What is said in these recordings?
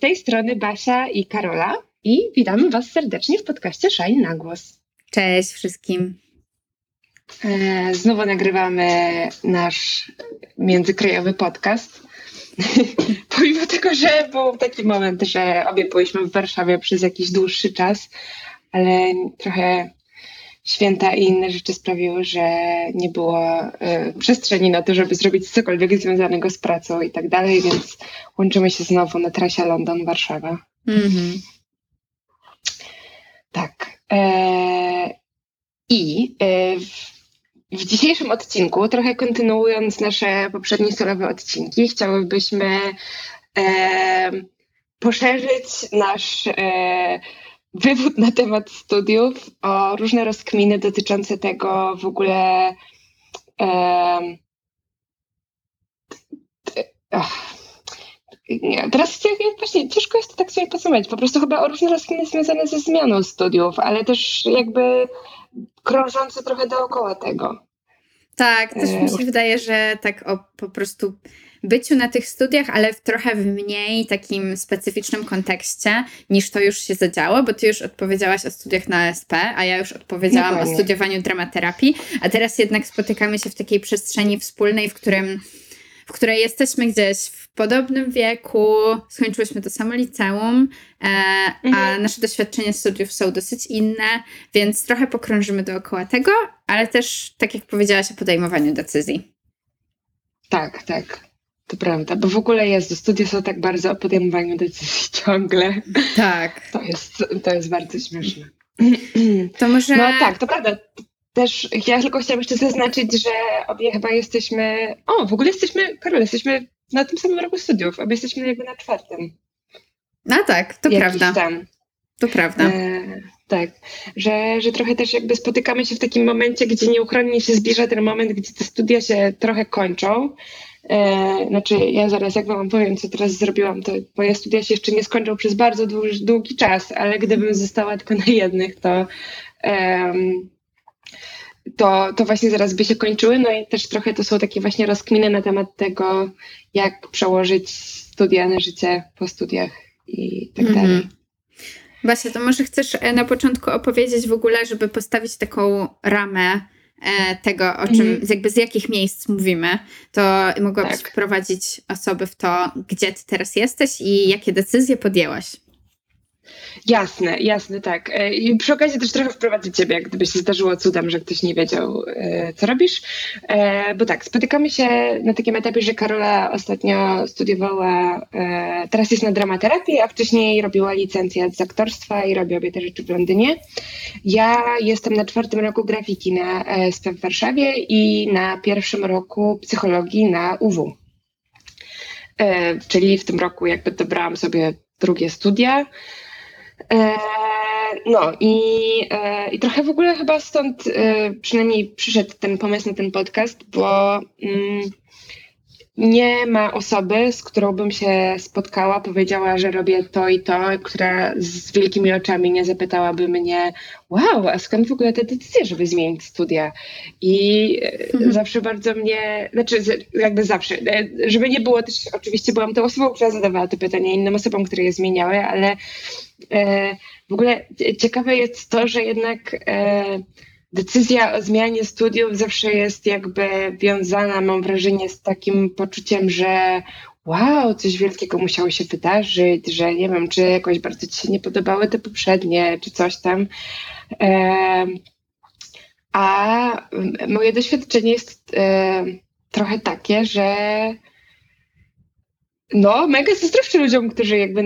tej strony Basia i Karola i witamy Was serdecznie w podcaście Shine na głos. Cześć wszystkim. E, znowu nagrywamy nasz międzykrajowy podcast. Pomimo tego, że był taki moment, że obie byliśmy w Warszawie przez jakiś dłuższy czas, ale trochę święta i inne rzeczy sprawiły, że nie było y, przestrzeni na to, żeby zrobić cokolwiek związanego z pracą i tak dalej, więc łączymy się znowu na trasie London-Warszawa. Mm-hmm. Tak. E, I e, w, w, dzisiejszym odcinku, trochę kontynuując nasze poprzednie solowe odcinki, chciałybyśmy e, poszerzyć nasz e, wywód na temat studiów, o różne rozkminy dotyczące tego w ogóle. E, nie, teraz właśnie ciężko jest to tak sobie podsumować. Po prostu chyba o różne rozkminy związane ze zmianą studiów, ale też jakby krążące trochę dookoła tego. Tak, też mi się wydaje, że tak o po prostu byciu na tych studiach, ale w trochę w mniej takim specyficznym kontekście niż to już się zadziało, bo ty już odpowiedziałaś o studiach na SP, a ja już odpowiedziałam o studiowaniu dramaterapii, a teraz jednak spotykamy się w takiej przestrzeni wspólnej, w którym w której jesteśmy gdzieś w podobnym wieku, skończyłyśmy to samo liceum, e, mhm. a nasze doświadczenia studiów są dosyć inne, więc trochę pokrążymy dookoła tego, ale też, tak jak powiedziałaś, o podejmowaniu decyzji. Tak, tak. To prawda, bo w ogóle jest, studia są tak bardzo o podejmowaniu decyzji ciągle. Tak. To jest, to jest bardzo śmieszne. To może... No tak, to prawda. Też ja tylko chciałam jeszcze zaznaczyć, że obie chyba jesteśmy. O, w ogóle jesteśmy, Karol, jesteśmy na tym samym roku studiów, obie jesteśmy jakby na czwartym. No tak, to Jakiś prawda. Tam. To prawda. E, tak, że, że trochę też jakby spotykamy się w takim momencie, gdzie nieuchronnie się zbliża ten moment, gdzie te studia się trochę kończą. E, znaczy, ja zaraz jak wam powiem, co teraz zrobiłam, to moje studia się jeszcze nie skończą przez bardzo długi, długi czas, ale gdybym została tylko na jednych, to. Um, to, to właśnie zaraz by się kończyły. No i też trochę to są takie właśnie rozkminy na temat tego, jak przełożyć studia na życie po studiach i tak -hmm. dalej. Basia, to może chcesz e, na początku opowiedzieć w ogóle, żeby postawić taką ramę tego, o czym, mm. jakby z jakich miejsc mówimy, to mogłabyś tak. wprowadzić osoby w to, gdzie ty teraz jesteś i jakie decyzje podjęłaś. Jasne, jasne, tak. E, I przy okazji też trochę wprowadzę ciebie, jak gdyby się zdarzyło cudem, że ktoś nie wiedział, e, co robisz. E, bo tak, spotykamy się na takim etapie, że Karola ostatnio studiowała, teraz jest na dramaterapii, a wcześniej robiła licencję z aktorstwa i robi obie te rzeczy w Londynie. Ja jestem na czwartym roku grafiki na SP w Warszawie i na pierwszym roku psychologii na UW. Czyli w tym roku jakby dobrałam sobie drugie studia. E, no i, e, i trochę w ogóle chyba stąd e, przynajmniej przyszedł ten pomysł na ten podcast, bo mm, nie ma osoby, z którą bym się spotkała, powiedziała, że robię to i to, która z wielkimi oczami nie zapytałaby mnie, wow, a skąd w ogóle te decyzje, żeby zmienić studia? I mhm. zawsze bardzo mnie, znaczy jakby zawsze, żeby nie było też, oczywiście byłam tą osobą, która zadawała te pytania innym osobom, które je zmieniały, ale E, w ogóle ciekawe jest to, że jednak e, decyzja o zmianie studiów zawsze jest jakby wiązana, mam wrażenie, z takim poczuciem, że wow, coś wielkiego musiało się wydarzyć, że nie wiem, czy jakoś bardzo ci się nie podobały te poprzednie, czy coś tam. E, a moje doświadczenie jest trochę takie, że no, mega zazdroszczę ludziom, którzy jakby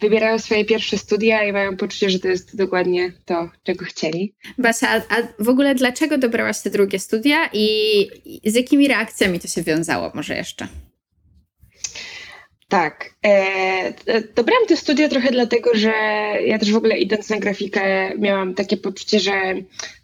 wybierają swoje pierwsze studia i mają poczucie, że to jest dokładnie to, czego chcieli. Basia, a, a w ogóle dlaczego dobrałaś te drugie studia i, i z jakimi reakcjami to się wiązało może jeszcze? Tak. E, dobrałam te studia trochę dlatego, że ja też w ogóle idąc na grafikę miałam takie poczucie, że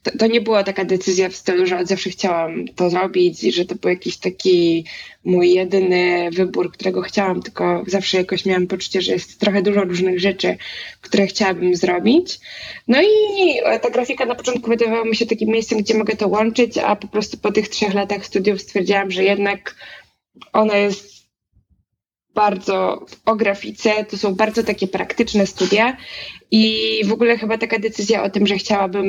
to, to, nie była taka decyzja w stylu, że od zawsze chciałam to zrobić i że to był jakiś taki mój jedyny wybór, którego chciałam, tylko zawsze jakoś miałam poczucie, że jest trochę dużo różnych rzeczy, które chciałabym zrobić. No i ta grafika na początku wydawała mi się takim miejscem, gdzie mogę to łączyć, a po prostu po tych trzech latach studiów stwierdziłam, że jednak ona jest bardzo o grafice, to są bardzo takie praktyczne studia i w ogóle chyba taka decyzja o tym, że chciałabym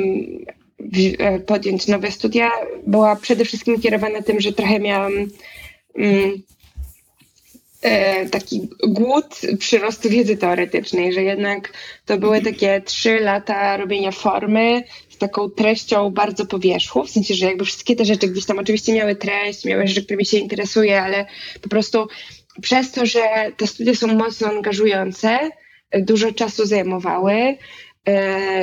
e, podjąć nowe studia była przede wszystkim kierowana tym, że trochę miałam mm, e, taki głód przyrostu wiedzy teoretycznej, że jednak to były takie trzy lata robienia formy z taką treścią bardzo po wierzchu, w sensie, że jakby wszystkie te rzeczy gdzieś tam oczywiście miały treść, miały rzeczy, którymi się interesuje, ale po prostu przez to, że te studia są mocno angażujące, dużo czasu zajmowały,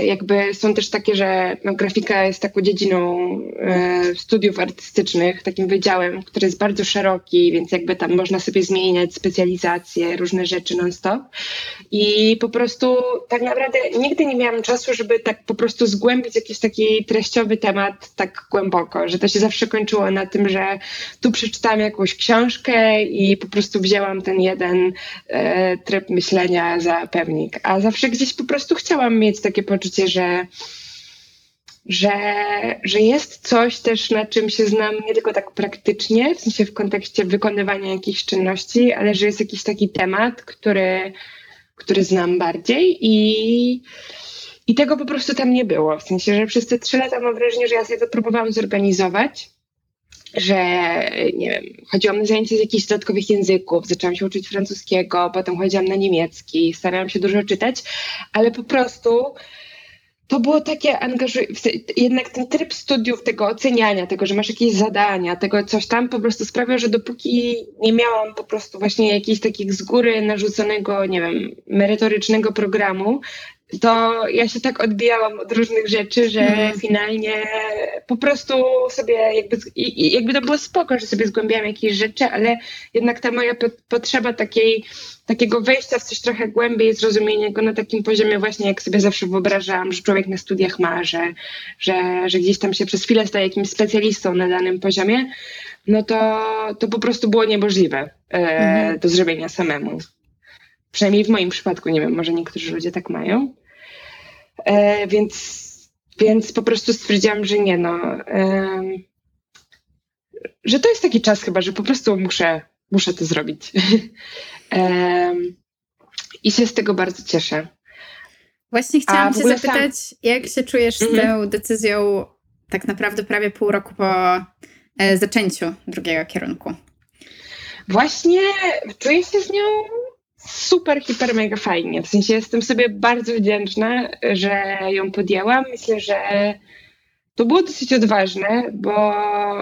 jakby są też takie, że no, grafika jest taką dziedziną e, studiów artystycznych, takim wydziałem, który jest bardzo szeroki, więc jakby tam można sobie zmieniać specjalizacje, różne rzeczy non-stop. I po prostu tak naprawdę nigdy nie miałam czasu, żeby tak po prostu zgłębić jakiś taki treściowy temat tak głęboko, że to się zawsze kończyło na tym, że tu przeczytałam jakąś książkę i po prostu wzięłam ten jeden e, tryb myślenia za pewnik, a zawsze gdzieś po prostu chciałam mieć mieć takie poczucie, że, że, że jest coś też, na czym się znam nie tylko tak praktycznie, w sensie w kontekście wykonywania jakichś czynności, ale że jest jakiś taki temat, który, który znam bardziej i, i tego po prostu tam nie było. W sensie, że przez te trzy lata mam wrażenie, że ja sobie to próbowałam zorganizować że nie wiem, chodziłam na zajęcia z jakichś dodatkowych języków, zaczęłam się uczyć francuskiego, potem chodziłam na niemiecki, starałam się dużo czytać, ale po prostu to było takie angażujące, jednak ten tryb studiów, tego oceniania, tego, że masz jakieś zadania, tego coś tam po prostu sprawia, że dopóki nie miałam po prostu właśnie jakichś takich z góry narzuconego, nie wiem, merytorycznego programu, to ja się tak odbijałam od różnych rzeczy, że mm. finalnie po prostu sobie jakby, jakby to było spoko, że sobie zgłębiałam jakieś rzeczy, ale jednak ta moja potrzeba takiej, takiego wejścia w coś trochę głębiej, zrozumienia go na takim poziomie właśnie, jak sobie zawsze wyobrażałam, że człowiek na studiach ma, że, że, że gdzieś tam się przez chwilę staje jakimś specjalistą na danym poziomie, no to, to po prostu było niemożliwe e, mm. do zrobienia samemu. Przynajmniej w moim przypadku, nie wiem, może niektórzy ludzie tak mają. E, więc, więc po prostu stwierdziłam, że nie no. E, że to jest taki czas chyba, że po prostu muszę, muszę to zrobić. e, I się z tego bardzo cieszę. Właśnie chciałam cię zapytać, sam... jak się czujesz z mhm. tą decyzją tak naprawdę prawie pół roku po e, zaczęciu drugiego kierunku? Właśnie czuję się z nią super, hiper, mega fajnie. W sensie jestem sobie bardzo wdzięczna, że ją podjęłam. Myślę, że to było dosyć odważne, bo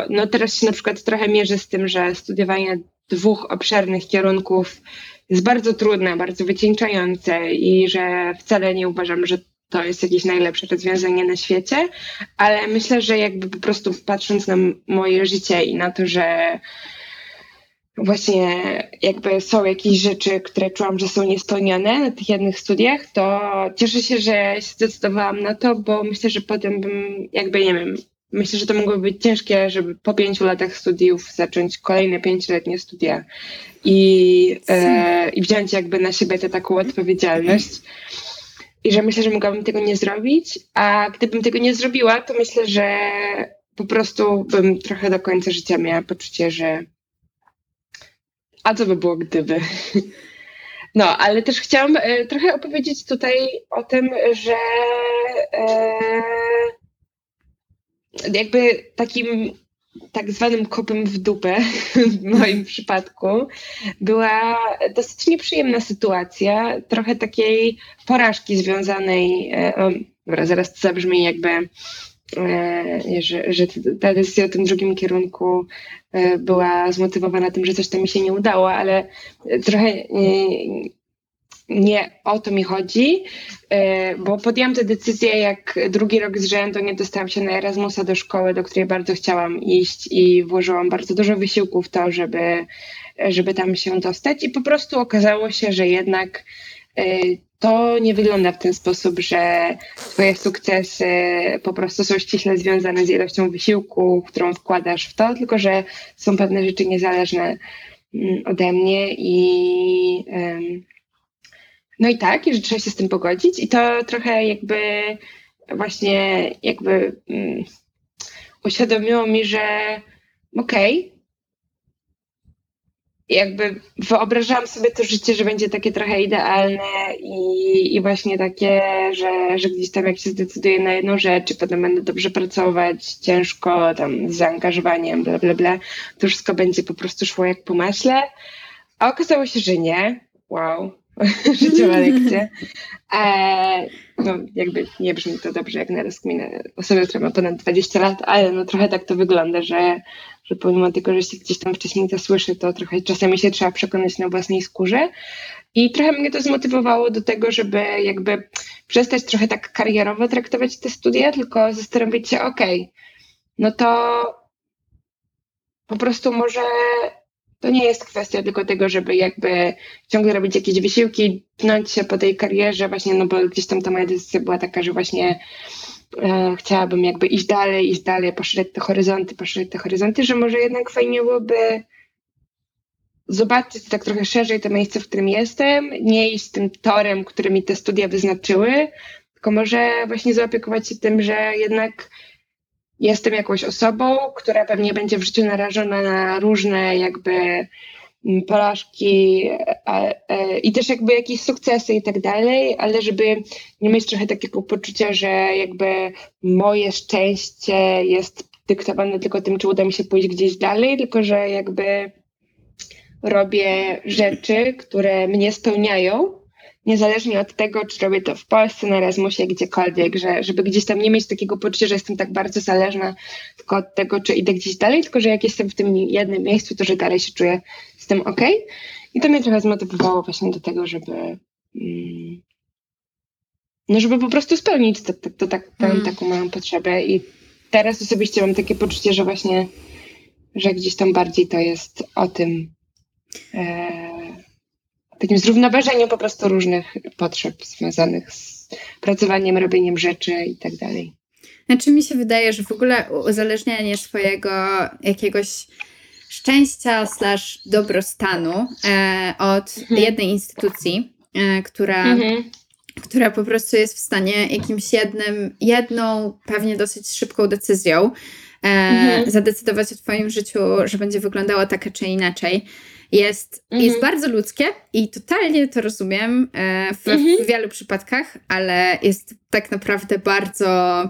no teraz się na przykład trochę mierzę z tym, że studiowanie dwóch obszernych kierunków jest bardzo trudne, bardzo wycieńczające i że wcale nie uważam, że to jest jakieś najlepsze rozwiązanie na świecie, ale myślę, że jakby po prostu patrząc na moje życie i na to, że właśnie jakby są jakieś rzeczy, które czułam, że są niespełnione na tych jednych studiach, to cieszę się, że się zdecydowałam na to, bo myślę, że potem bym jakby, nie wiem, myślę, że to mogłoby być ciężkie, żeby po pięciu latach studiów zacząć kolejne pięcioletnie studia i, e, i wziąć jakby na siebie tę taką odpowiedzialność. I że myślę, że mogłabym tego nie zrobić, a gdybym tego nie zrobiła, to myślę, że po prostu bym trochę do końca życia miała poczucie, że a co by było gdyby? No, ale też chciałam e, trochę opowiedzieć tutaj o tym, że e, jakby takim tak zwanym kopem w dupę w moim przypadku była dosyć nieprzyjemna sytuacja, trochę takiej porażki związanej, e, o, dobra, zaraz to zabrzmi jakby że, że ta decyzja o tym drugim kierunku była zmotywowana tym, że coś tam mi się nie udało, ale trochę nie, nie o to mi chodzi, e, bo podjęłam tę decyzję, jak drugi rok z rzędu nie dostałam się na Erasmusa do szkoły, do której bardzo chciałam iść i włożyłam bardzo dużo wysiłku w to, żeby, żeby tam się dostać i po prostu okazało się, że jednak to nie wygląda w ten sposób, że Twoje sukcesy po prostu są ściśle związane z ilością wysiłku, którą wkładasz w to, tylko że są pewne rzeczy niezależne mm, ode mnie i no i tak, i że trzeba się z tym pogodzić i to trochę jakby właśnie jakby um, uświadomiło mi, że okej, okay, jakby wyobrażałam sobie to życie, że będzie takie trochę idealne i, i właśnie takie, że, że gdzieś tam jak się zdecyduję na jedną rzecz i potem będę dobrze pracować, ciężko, tam z zaangażowaniem, bla, bla, bla, to wszystko będzie po prostu szło jak po maśle. A okazało się, że nie. Wow, życiowa lekcja. E, no, jakby nie brzmi to dobrze jak na rozkminę osoby, która ma ponad 20 lat, ale no trochę tak to wygląda, że, że pomimo tego, że się gdzieś tam wcześniej to słyszy, to trochę czasami się trzeba przekonać na własnej skórze. I trochę mnie to zmotywowało do tego, żeby jakby przestać trochę tak karierowo traktować te studia, tylko zastanowić się, okej, okay, no to po prostu może to nie jest kwestia tylko tego, żeby jakby ciągle robić jakieś wysiłki, pnąć się po tej karierze właśnie, no bo gdzieś tam ta moja decyzja była taka, że właśnie e, chciałabym jakby iść dalej, iść dalej, poszerzyć te horyzonty, poszerzyć te horyzonty, że może jednak fajnie byłoby zobaczyć tak trochę szerzej to miejsce, w którym jestem, nie iść tym torem, który mi te studia wyznaczyły, tylko może właśnie zaopiekować się tym, że jednak jestem jakąś osobą, która pewnie będzie w życiu narażona na różne jakby mm, porażki i też jakby jakieś sukcesy i tak dalej, ale żeby nie mieć trochę takiego poczucia, że jakby moje szczęście jest dyktowane tylko tym, czy uda mi się pójść gdzieś dalej, tylko że jakby robię rzeczy, które mnie spełniają niezależnie od tego, czy robię to w Polsce, na Erasmusie, gdziekolwiek, że, żeby gdzieś tam nie mieć takiego poczucia, że jestem tak bardzo zależna tylko od tego, czy idę gdzieś dalej, tylko że jak jestem w tym jednym miejscu, to że dalej się czuję z tym ok. I to mnie trochę zmotywowało właśnie do tego, żeby mm, no żeby po prostu spełnić to, to, to tak, tę, mm. taką moją potrzebę i teraz osobiście mam takie poczucie, że właśnie, że gdzieś tam bardziej to jest o tym, e, takim zrównoważeniu po prostu różnych potrzeb związanych z pracowaniem, robieniem rzeczy i tak dalej. Znaczy mi się wydaje, że w ogóle uzależnianie swojego jakiegoś szczęścia slash dobrostanu e, od mhm. jednej instytucji, e, która, mhm. która po prostu jest w stanie jakimś jednym, jedną, pewnie dosyć szybką decyzją e, mhm. zadecydować o Twoim życiu, że będzie wyglądało tak czy inaczej jest, mhm. jest bardzo ludzkie i totalnie to rozumiem e, w, mhm. w wielu przypadkach, ale jest tak naprawdę bardzo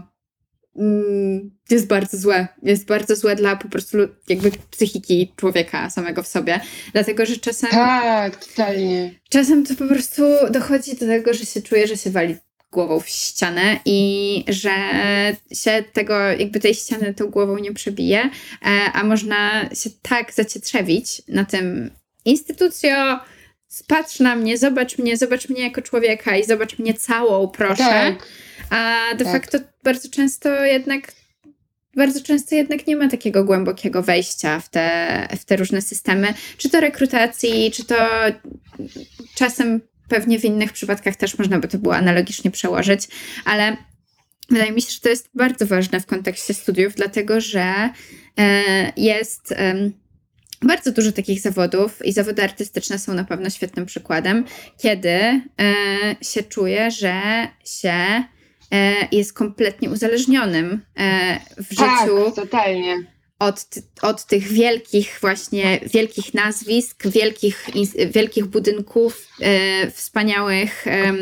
mm, jest bardzo złe. Jest bardzo złe dla po prostu jakby psychiki człowieka samego w sobie. Dlatego, że czasem... Tak, totalnie. Czasem to po prostu dochodzi do tego, że się czuje, że się wali głową w ścianę i że się tego, jakby tej ściany tą głową nie przebije, e, a można się tak zacietrzewić na tym instytucjo, patrz na mnie, zobacz mnie, zobacz mnie jako człowieka i zobacz mnie całą, proszę. Tak. A de tak. facto bardzo często jednak bardzo często jednak nie ma takiego głębokiego wejścia w te, w te różne systemy, czy to rekrutacji, czy to czasem pewnie w innych przypadkach też można by to było analogicznie przełożyć, ale wydaje mi się, że to jest bardzo ważne w kontekście studiów, dlatego że e, jest bardzo dużo takich zawodów i zawody artystyczne są na pewno świetnym przykładem, kiedy e, się czuje, że się e, jest kompletnie uzależnionym w tak, życiu. totalnie od, od tych wielkich właśnie, wielkich nazwisk, wielkich, wielkich budynków, e, wspaniałych, e,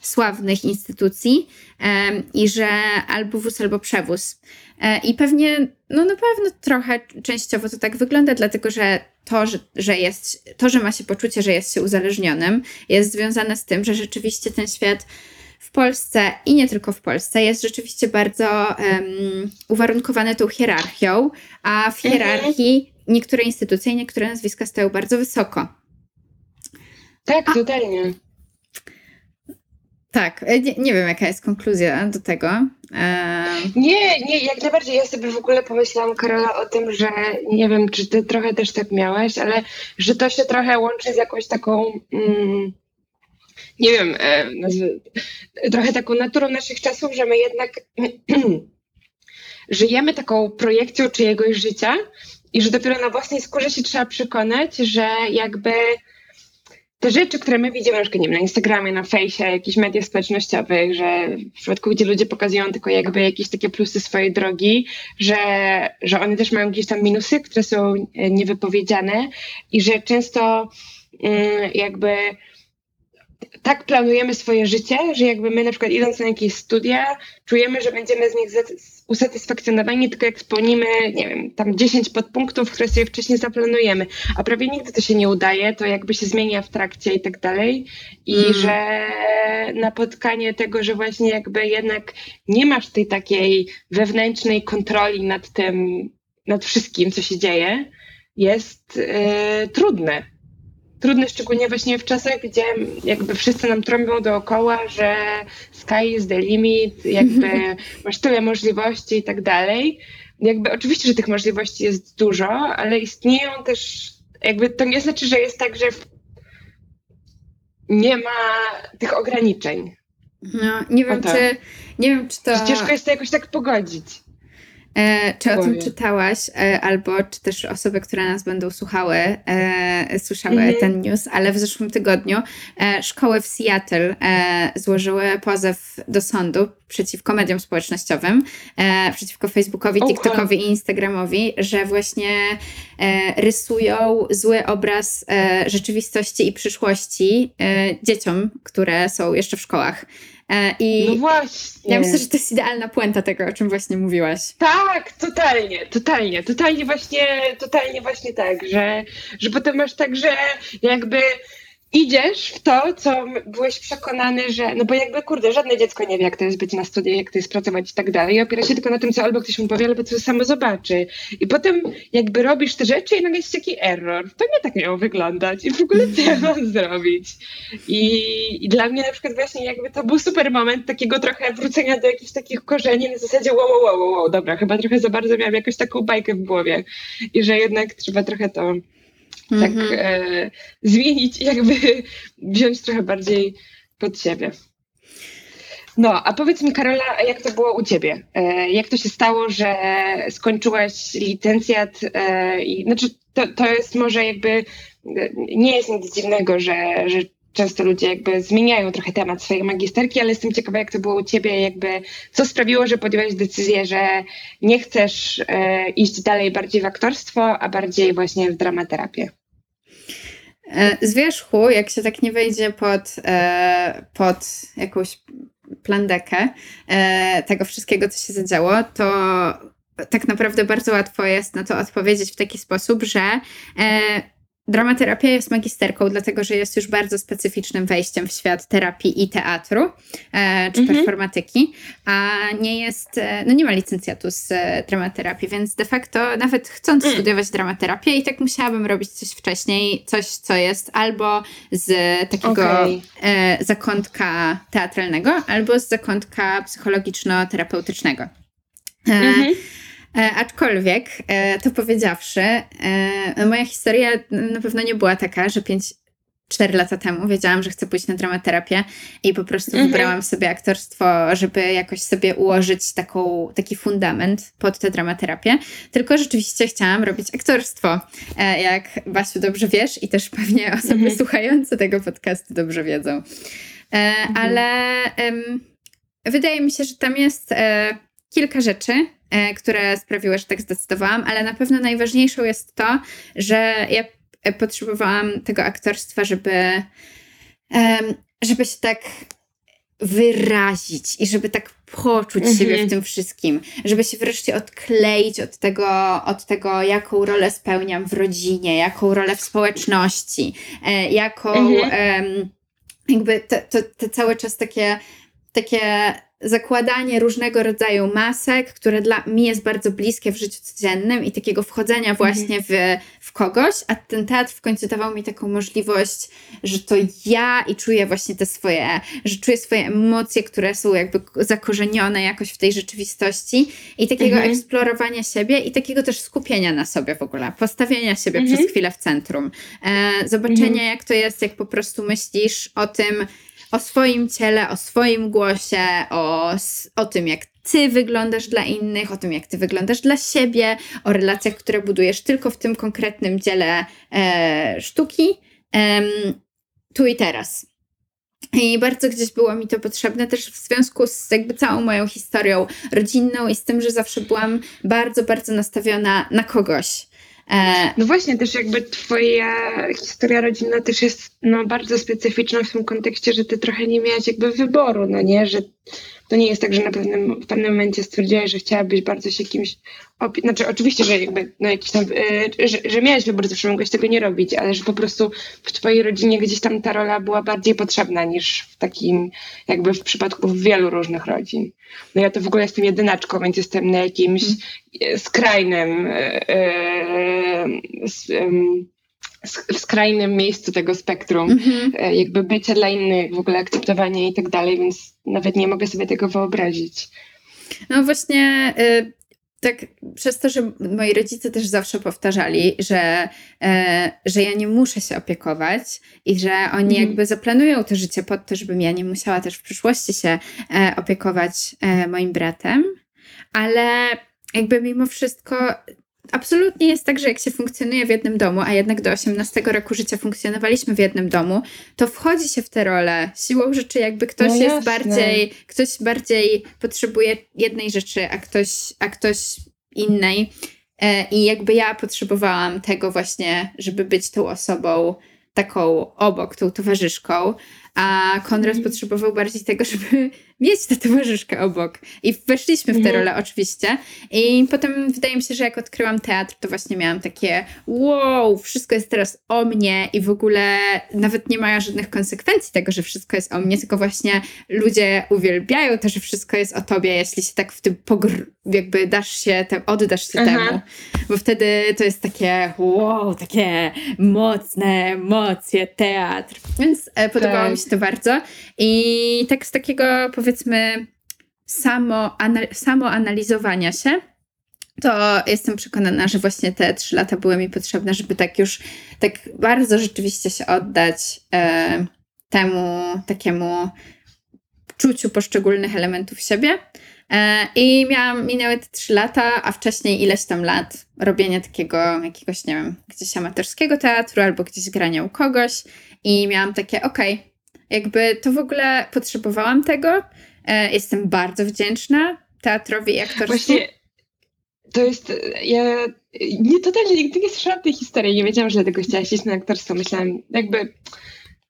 sławnych instytucji e, i że albo wóz, albo przewóz. E, I pewnie, no na pewno trochę częściowo to tak wygląda, dlatego że to, że, że jest, to, że ma się poczucie, że jest się uzależnionym, jest związane z tym, że rzeczywiście ten świat w Polsce i nie tylko w Polsce jest rzeczywiście bardzo um, uwarunkowany tą hierarchią, a w mhm. hierarchii niektóre instytucje i niektóre nazwiska stoją bardzo wysoko. Tak, a, totalnie. Tak, e, nie, nie, wiem jaka jest konkluzja do tego. Nie, nie, jak najbardziej. Ja sobie w ogóle pomyślałam, Karola, o tym, że nie wiem, czy ty trochę też tak miałaś, ale że to się trochę łączy z jakąś taką. Mm, nie wiem, e, trochę taką naturą naszych czasów, że my jednak żyjemy taką projekcją czyjegoś życia i że dopiero na własnej skórze się trzeba przekonać, że jakby te rzeczy, które my widzimy na nie wiem, na Instagramie, na fejsie, jakichś mediach społecznościowych, że w przypadku, gdzie ludzie pokazują tylko jakby jakieś takie plusy swojej drogi, że, że one też mają jakieś tam minusy, które są e, niewypowiedziane i że często mm, jakby tak planujemy swoje życie, że jakby my na przykład idąc na jakieś studia, czujemy, że będziemy z nich usatysfakcjonowani tylko jak spełnimy, nie wiem, tam 10 podpunktów, które sobie wcześniej zaplanujemy, a prawie nigdy to się nie udaje, to jakby się zmienia w trakcie i tak dalej. I mm. że napotkanie tego, że właśnie jakby jednak nie masz tej takiej wewnętrznej kontroli nad tym, nad wszystkim, co się dzieje, jest yy, trudne trudne, szczególnie właśnie w czasach, gdzie jakby wszyscy nam trąbią dookoła, że sky is the limit, jakby masz tyle możliwości i tak dalej. Jakby oczywiście, że tych możliwości jest dużo, ale istnieją też, jakby to nie znaczy, że jest tak, że nie ma tych ograniczeń. No, nie wiem, czy, nie wiem, czy to... Ciężko jest to jakoś tak pogodzić. E, czy o tym czytałaś, e, albo czy też osoby, które nas będą słuchały, e, słyszały -hmm. ten news, ale w zeszłym tygodniu szkoły w Seattle złożyły pozew do sądu przeciwko mediom społecznościowym, przeciwko Facebookowi, TikTokowi i Instagramowi, że właśnie rysują zły obraz rzeczywistości i przyszłości dzieciom, które są jeszcze w szkołach. E, I no właśnie. Ja myślę, że to jest idealna puenta tego, o czym właśnie mówiłaś. Tak, totalnie, totalnie, totalnie właśnie, totalnie właśnie tak, że, że potem masz tak, że jakby idziesz w to, co byłeś przekonany, że, no bo jakby, kurde, żadne dziecko nie wie, jak to jest być na studiach, jak to jest pracować i tak dalej. I opiera się tylko na tym, co albo ktoś mu powie, albo co samo zobaczy. I potem jakby robisz te rzeczy i nagle jest taki error. To nie tak miało wyglądać i w ogóle co ja mam zrobić? I, I dla mnie na przykład właśnie jakby to był super moment takiego trochę wrócenia do jakichś takich korzeni na zasadzie wow, wow, wow, wow, dobra, chyba trochę za bardzo miałam jakąś taką bajkę w głowie i że jednak trzeba trochę to tak mm -hmm. e, zmienić i jakby wziąć trochę bardziej pod siebie. No, a powiedz mi, Karola, jak to było u ciebie? E, jak to się stało, że skończyłaś licencjat? E, i, znaczy, to, to jest może jakby, e, nie jest nic dziwnego, że, że często ludzie jakby zmieniają trochę temat swojej magisterki, ale jestem ciekawa, jak to było u ciebie, jakby co sprawiło, że podjęłaś decyzję, że nie chcesz e, iść dalej bardziej w aktorstwo, a bardziej właśnie w dramaterapię. E, z wierzchu, jak się tak nie wejdzie pod, e, pod jakąś plandekę e, tego wszystkiego, co się zadziało, to tak naprawdę bardzo łatwo jest na to odpowiedzieć w taki sposób, że Dramaterapia jest magisterką, dlatego że jest już bardzo specyficznym wejściem w świat terapii i teatru e, czy mhm. performatyki, a nie jest, e, no nie ma licencjatu z e, dramaterapii, więc de facto nawet chcąc mm. studiować dramaterapię i tak musiałabym robić coś wcześniej, coś co jest albo z takiego okay. e, zakątka teatralnego, albo z zakątka psychologiczno-terapeutycznego. E, mhm. E, aczkolwiek, e, to powiedziawszy, e, moja historia na pewno nie była taka, że pięć, cztery lata temu wiedziałam, że chcę pójść na dramaterapię i po prostu mhm. wybrałam sobie aktorstwo, żeby jakoś sobie ułożyć taką, taki fundament pod tę dramaterapię. Tylko rzeczywiście chciałam robić aktorstwo, jak Basiu dobrze wiesz i też pewnie osoby mhm. słuchające tego podcastu dobrze wiedzą. Mhm. Ale wydaje mi się, że tam jest kilka rzeczy, które sprawiły, że tak zdecydowałam, ale na pewno najważniejszą jest to, że ja e, potrzebowałam tego aktorstwa, żeby, żeby się tak wyrazić i żeby tak poczuć mhm. siebie w tym wszystkim, żeby się wreszcie odkleić od tego, od tego, jaką rolę spełniam w rodzinie, jaką rolę w społeczności, e, jaką mhm. jakby to, to, to cały czas takie, takie zakładanie różnego rodzaju masek, które dla mnie jest bardzo bliskie w życiu codziennym i takiego wchodzenia mhm. właśnie w, w kogoś, a ten teatr w końcu dawał mi taką możliwość, że to ja i czuję właśnie te swoje, że czuję swoje emocje, które są jakby zakorzenione jakoś w tej rzeczywistości i takiego mhm. eksplorowania siebie i takiego też skupienia na sobie w ogóle, postawienia siebie mhm. przez chwilę w centrum, e, zobaczenia mhm. jak to jest, jak po prostu myślisz o tym, o swoim ciele, o swoim głosie, o, o tym, jak ty wyglądasz dla innych, o tym, jak ty wyglądasz dla siebie, o relacjach, które budujesz tylko w tym konkretnym dziele e, sztuki. tu i teraz. I bardzo gdzieś było mi to potrzebne też w związku z jakby całą moją historią rodzinną i z tym, że zawsze byłam bardzo, bardzo nastawiona na kogoś. E, no właśnie, też jakby twoja historia rodzinna też jest no, bardzo specyficzna w tym kontekście, że ty trochę nie miałaś jakby wyboru, no nie, że to nie jest tak, że na pewnym, w pewnym momencie stwierdziłaś, że chciałabyś bardzo się kimś Znaczy oczywiście, że jakby no jakiś tam, yy, że, że miałaś wybór, zawsze mogłaś tego nie robić, ale że po prostu w twojej rodzinie gdzieś tam ta rola była bardziej potrzebna niż w takim, jakby w przypadku wielu różnych rodzin. No ja to w ogóle jestem jedynaczką, więc jestem na jakimś mm. skrajnym yy, w skrajnym miejscu tego spektrum, mm-hmm. jakby bycie dla innych, w ogóle akceptowanie i tak dalej, więc nawet nie mogę sobie tego wyobrazić. No właśnie, y, tak przez to, że moi rodzice też zawsze powtarzali, że, y, że ja nie muszę się opiekować i że oni mm. jakby zaplanują to życie pod to, żebym ja nie musiała też w przyszłości się y, opiekować moim bratem, ale jakby mimo wszystko absolutnie jest tak, że jak się funkcjonuje w jednym domu, a jednak do 18 roku życia funkcjonowaliśmy w jednym domu, to wchodzi się w tę rolę. Siłą rzeczy jakby ktoś no jest bardziej, ktoś bardziej potrzebuje jednej rzeczy, a ktoś, a ktoś innej. E, I jakby ja potrzebowałam tego właśnie, żeby być tą osobą taką obok, tą towarzyszką, a Konrad mm. potrzebował bardziej tego, żeby mieć tę towarzyszkę obok. I weszliśmy w tę mhm. rolę oczywiście. I potem wydaje mi się, że jak odkryłam teatr, to właśnie miałam takie wow, wszystko jest teraz o mnie i w ogóle nawet nie mają żadnych konsekwencji tego, że wszystko jest o mnie, tylko właśnie ludzie uwielbiają to, że wszystko jest o tobie, jeśli się tak w tym pogr jakby dasz się, te, oddasz się Aha. temu. Bo wtedy to jest takie wow, takie mocne emocje, teatr. Więc e, podobało tak. mi się to bardzo. I tak z takiego powiedzmy samo, samo analizowania się, to jestem przekonana, że właśnie te trzy lata były mi potrzebne, żeby tak już tak bardzo rzeczywiście się oddać e, temu takiemu czuciu poszczególnych elementów siebie. E, I miałam, minęły te trzy lata, a wcześniej ileś tam lat robienia takiego jakiegoś, nie wiem, gdzieś amatorskiego teatru albo gdzieś grania u kogoś. I miałam takie, okej, okay, jakby to w ogóle potrzebowałam tego. E, jestem bardzo wdzięczna teatrowi i aktorstwu. Właśnie to jest, ja nie totalnie nigdy nie słyszałam tej historii, nie wiedziałam, że dlatego chciałaś iść na aktorstwo. Myślałam, jakby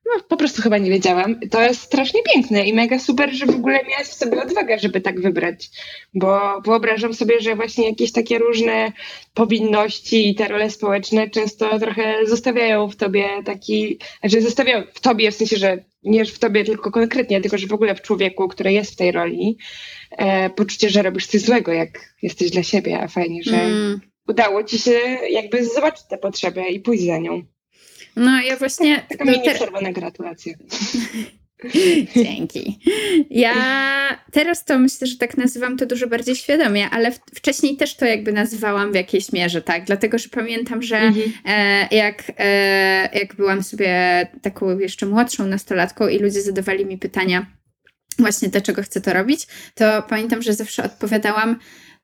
no, po prostu chyba nie wiedziałam. To jest strasznie piękne i mega super, że w ogóle miałaś w sobie odwagę, żeby tak wybrać. Bo wyobrażam sobie, że właśnie jakieś takie różne powinności i te role społeczne często trochę zostawiają w tobie taki, znaczy zostawiają w tobie w sensie, że nie w tobie tylko konkretnie, tylko że w ogóle w człowieku, który jest w tej roli, e, poczucie, że robisz coś złego, jak jesteś dla siebie, a fajnie, że mm. udało ci się jakby zobaczyć tę potrzebę i pójść za nią. No ja właśnie... Taka mini te... przerwane gratulacje. Dzięki. Ja teraz to myślę, że tak nazywam to dużo bardziej świadomie, ale wcześniej też to jakby nazywałam w jakiejś mierze, tak? Dlatego, że pamiętam, że mhm. e, jak, e, jak byłam sobie taką jeszcze młodszą nastolatką i ludzie zadawali mi pytania właśnie dlaczego chcę to robić, to pamiętam, że zawsze odpowiadałam,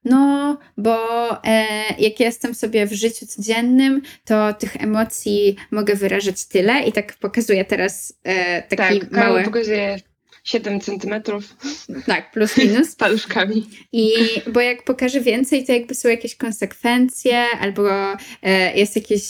no, bo e, jak jestem sobie w życiu codziennym, to tych emocji mogę wyrażać tyle i tak pokazuję teraz e, taki tak, mały... pokazuje 7 centymetrów. Tak, plus minus. Z paluszkami. I bo jak pokażę więcej, to jakby są jakieś konsekwencje, albo e, jest jakieś,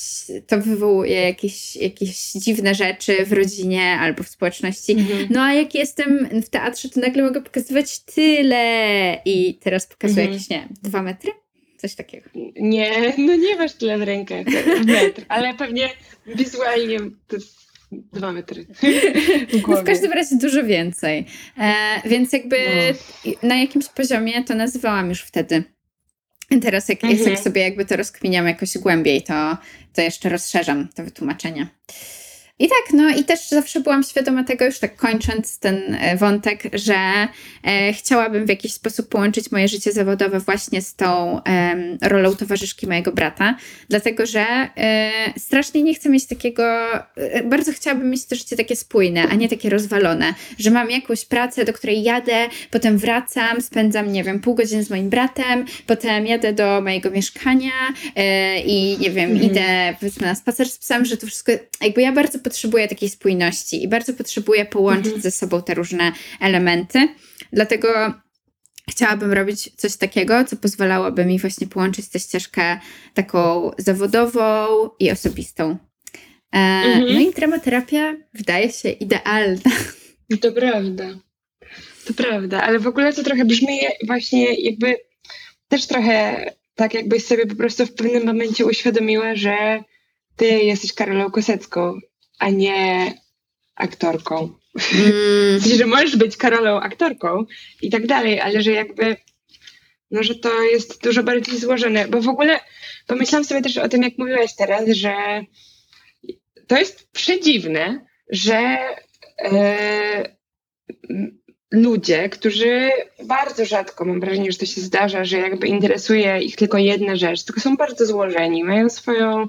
to wywołuje jakieś, jakieś dziwne rzeczy w rodzinie albo w społeczności. Mhm. No a jak jestem w teatrze, to nagle mogę pokazywać tyle. I teraz pokazuję mhm. jakieś, nie dwa metry? Coś takiego. Nie, no nie masz tyle w rękach, metr, ale pewnie wizualnie to jest Dwa metry. W, no w każdym razie dużo więcej. E, więc jakby no. na jakimś poziomie to nazywałam już wtedy. Teraz jak, mhm. jak sobie jakby to rozkminiam jakoś głębiej, to, to jeszcze rozszerzam to wytłumaczenie. I tak, no i też zawsze byłam świadoma tego, już tak kończąc ten e, wątek, że e, chciałabym w jakiś sposób połączyć moje życie zawodowe właśnie z tą e, rolą towarzyszki mojego brata, dlatego że e, strasznie nie chcę mieć takiego, e, bardzo chciałabym mieć to życie takie spójne, a nie takie rozwalone, że mam jakąś pracę, do której jadę, potem wracam, spędzam, nie wiem, pół godziny z moim bratem, potem jadę do mojego mieszkania e, i nie wiem, mhm. idę powiedzmy na spacer z psem, że to wszystko, jakby ja bardzo potrzebuję takiej spójności i bardzo potrzebuję połączyć mhm. ze sobą te różne elementy. Dlatego chciałabym robić coś takiego, co pozwalałoby mi właśnie połączyć tę ścieżkę taką zawodową i osobistą. E, mhm. No i dramaterapia wydaje się idealna. To prawda. To prawda, ale w ogóle to trochę brzmi właśnie jakby też trochę tak, jakbyś sobie po prostu w pewnym momencie uświadomiła, że ty jesteś Karolą Kosecką, a nie aktorką. Mm. Że możesz być Karolą aktorką i tak dalej, ale że jakby no, że to jest dużo bardziej złożone, bo w ogóle pomyślałam sobie też o tym, jak mówiłaś teraz, że to jest przedziwne, że e, ludzie, którzy bardzo rzadko, mam wrażenie, że to się zdarza, że jakby interesuje ich tylko jedna rzecz, tylko są bardzo złożeni, mają swoją,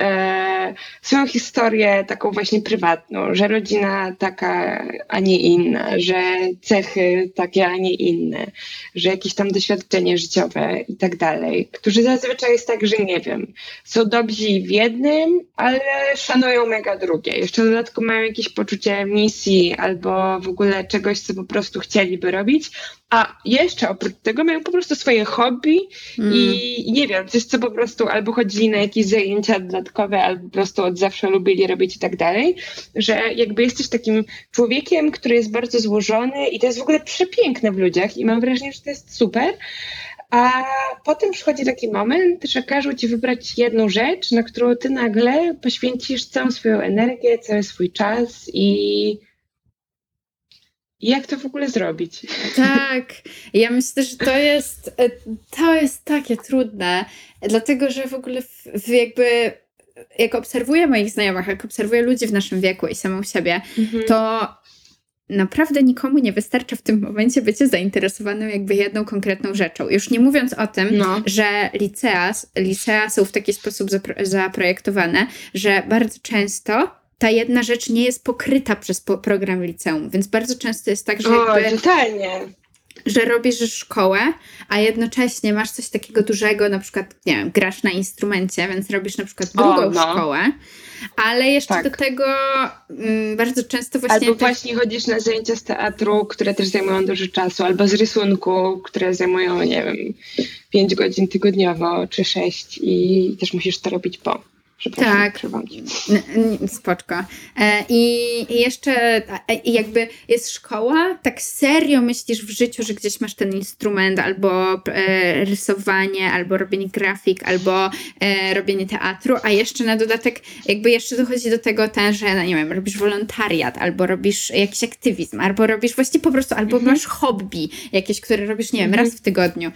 e, swoją historię taką właśnie prywatną, że rodzina taka, a nie inna, że cechy takie, a nie inne, że jakieś tam doświadczenie życiowe i tak dalej, którzy zazwyczaj jest tak, że nie wiem, są dobrzy w jednym, ale szanują mega drugie. Jeszcze dodatkowo mają jakieś poczucie misji albo w ogóle czegoś, co po prostu chcieliby robić, a jeszcze oprócz tego mają po prostu swoje hobby mm. i nie wiem, coś co po prostu albo chodzili na jakieś zajęcia dodatkowe, albo po prostu od zawsze lubili robić i tak dalej, że jakby jesteś takim człowiekiem, który jest bardzo złożony i to jest w ogóle przepiękne w ludziach i mam wrażenie, że to jest super, a potem przychodzi taki moment, że każą ci wybrać jedną rzecz, na którą ty nagle poświęcisz całą swoją energię, cały swój czas i jak to w ogóle zrobić? Tak, ja myślę, że to jest, e, to jest takie trudne, dlatego że w ogóle w, w jakby jak obserwuję moich znajomych, jak obserwuję ludzi w naszym wieku i samą siebie, mhm. to naprawdę nikomu nie wystarcza w tym momencie bycie zainteresowanym jakby jedną konkretną rzeczą. Już nie mówiąc o tym, no. że licea, licea są w taki sposób zapro zaprojektowane, że bardzo często ta jedna rzecz nie jest pokryta przez po program liceum, więc bardzo często jest tak, że o, jakby, totalnie. że robisz szkołę, a jednocześnie masz coś takiego dużego, na przykład, nie wiem, grasz na instrumencie, więc robisz na przykład drugą o, no. szkołę, ale jeszcze tak. do tego mm, bardzo często właśnie... Albo właśnie chodzisz na zajęcia z teatru, które też zajmują dużo czasu, albo z rysunku, które zajmują, nie wiem, 5 godzin tygodniowo, czy 6 i też musisz to robić po. Tak, spoczko. E, I jeszcze jakby jest szkoła, tak serio myślisz w życiu, że gdzieś masz ten instrument, albo e, rysowanie, albo robienie grafik, albo e, robienie teatru, a jeszcze na dodatek jakby jeszcze dochodzi do tego ten, że no nie wiem, robisz wolontariat, albo robisz jakiś aktywizm, albo robisz właśnie po prostu, albo mhm. masz hobby jakieś, które robisz, nie wiem, mhm. raz w tygodniu.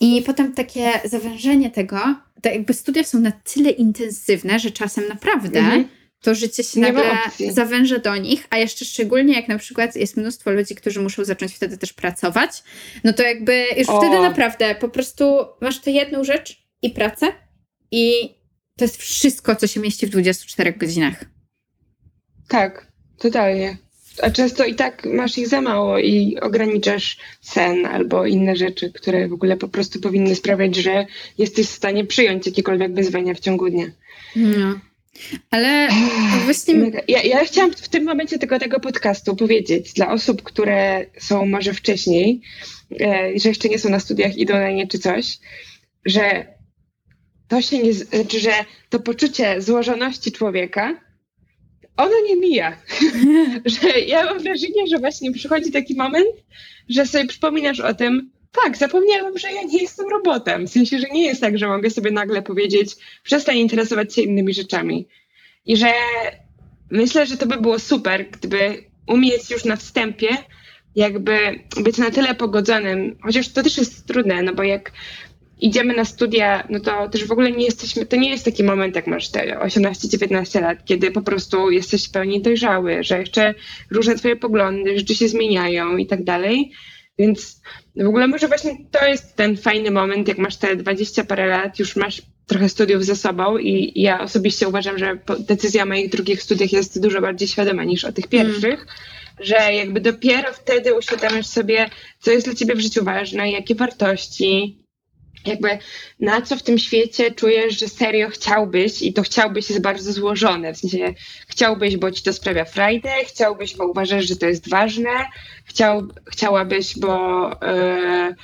I potem takie zawężenie tego, to jakby studia są na tyle intensywne, że czasem naprawdę mhm. to życie się Nie nagle zawęża do nich, a jeszcze szczególnie jak na przykład jest mnóstwo ludzi, którzy muszą zacząć wtedy też pracować, no to jakby już o. wtedy naprawdę po prostu masz tę jedną rzecz i pracę i to jest wszystko, co się mieści w 24 godzinach. Tak, totalnie a często i tak masz ich za mało i ograniczasz sen albo inne rzeczy, które w ogóle po prostu powinny sprawiać, że jesteś w stanie przyjąć jakiekolwiek wyzwania w ciągu dnia. No. Ale właśnie. Ja, ja chciałam w tym momencie tego, tego podcastu powiedzieć dla osób, które są może wcześniej, e, że jeszcze nie są na studiach, idą na nie czy coś, że to się nie, znaczy, że to poczucie złożoności człowieka ono nie mija. że ja mam wrażenie, że właśnie przychodzi taki moment, że sobie przypominasz o tym, tak, zapomniałam, że ja nie jestem robotem. W sensie, że nie jest tak, że mogę sobie nagle powiedzieć, przestań interesować się innymi rzeczami. I że myślę, że to by było super, gdyby umieć już na wstępie jakby być na tyle pogodzonym, chociaż to też jest trudne, no bo jak idziemy na studia, no to też w ogóle nie jesteśmy, to nie jest taki moment, jak masz te 18-19 lat, kiedy po prostu jesteś w pełni dojrzały, że jeszcze różne twoje poglądy, rzeczy się zmieniają i tak dalej. Więc w ogóle może właśnie to jest ten fajny moment, jak masz te 20 parę lat, już masz trochę studiów ze sobą i ja osobiście uważam, że decyzja o moich drugich studiach jest dużo bardziej świadoma niż o tych pierwszych, mm. że jakby dopiero wtedy uświadamiasz sobie, co jest dla ciebie w życiu ważne, jakie wartości, jakby na co w tym świecie czujesz, że serio chciałbyś i to chciałbyś jest bardzo złożone, w sensie chciałbyś, bo ci to sprawia frajdę, chciałbyś, bo uważasz, że to jest ważne, chciał, chciałabyś, bo yy,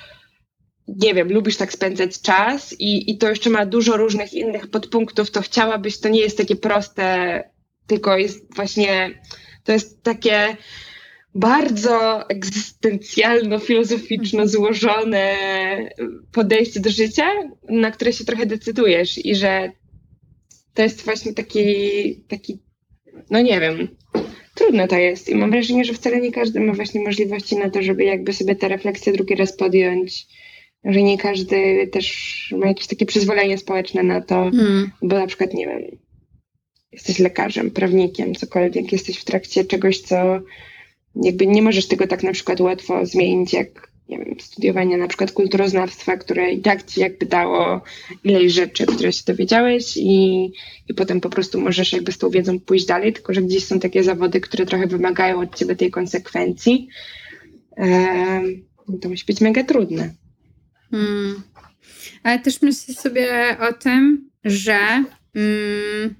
nie wiem, lubisz tak spędzać czas i, i to jeszcze ma dużo różnych innych podpunktów, to chciałabyś, to nie jest takie proste, tylko jest właśnie, to jest takie bardzo egzystencjalno-filozoficzno złożone podejście do życia, na które się trochę decydujesz i że to jest właśnie taki, taki no nie wiem, trudne to jest i mam wrażenie, że wcale nie każdy ma właśnie możliwości na to, żeby jakby sobie tę refleksję drugi raz podjąć, że nie każdy też ma jakieś takie przyzwolenie społeczne na to, hmm. bo na przykład, nie wiem, jesteś lekarzem, prawnikiem, cokolwiek, jesteś w trakcie czegoś, co jakby nie możesz tego tak na przykład łatwo zmienić, jak nie wiem, studiowanie na przykład kulturoznawstwa, które i tak ci jakby dało ileś rzeczy, które się dowiedziałeś i, i potem po prostu możesz jakby z tą wiedzą pójść dalej, tylko że gdzieś są takie zawody, które trochę wymagają od ciebie tej konsekwencji. To musi być mega trudne. Hmm. Ale też myślę sobie o tym, że mm,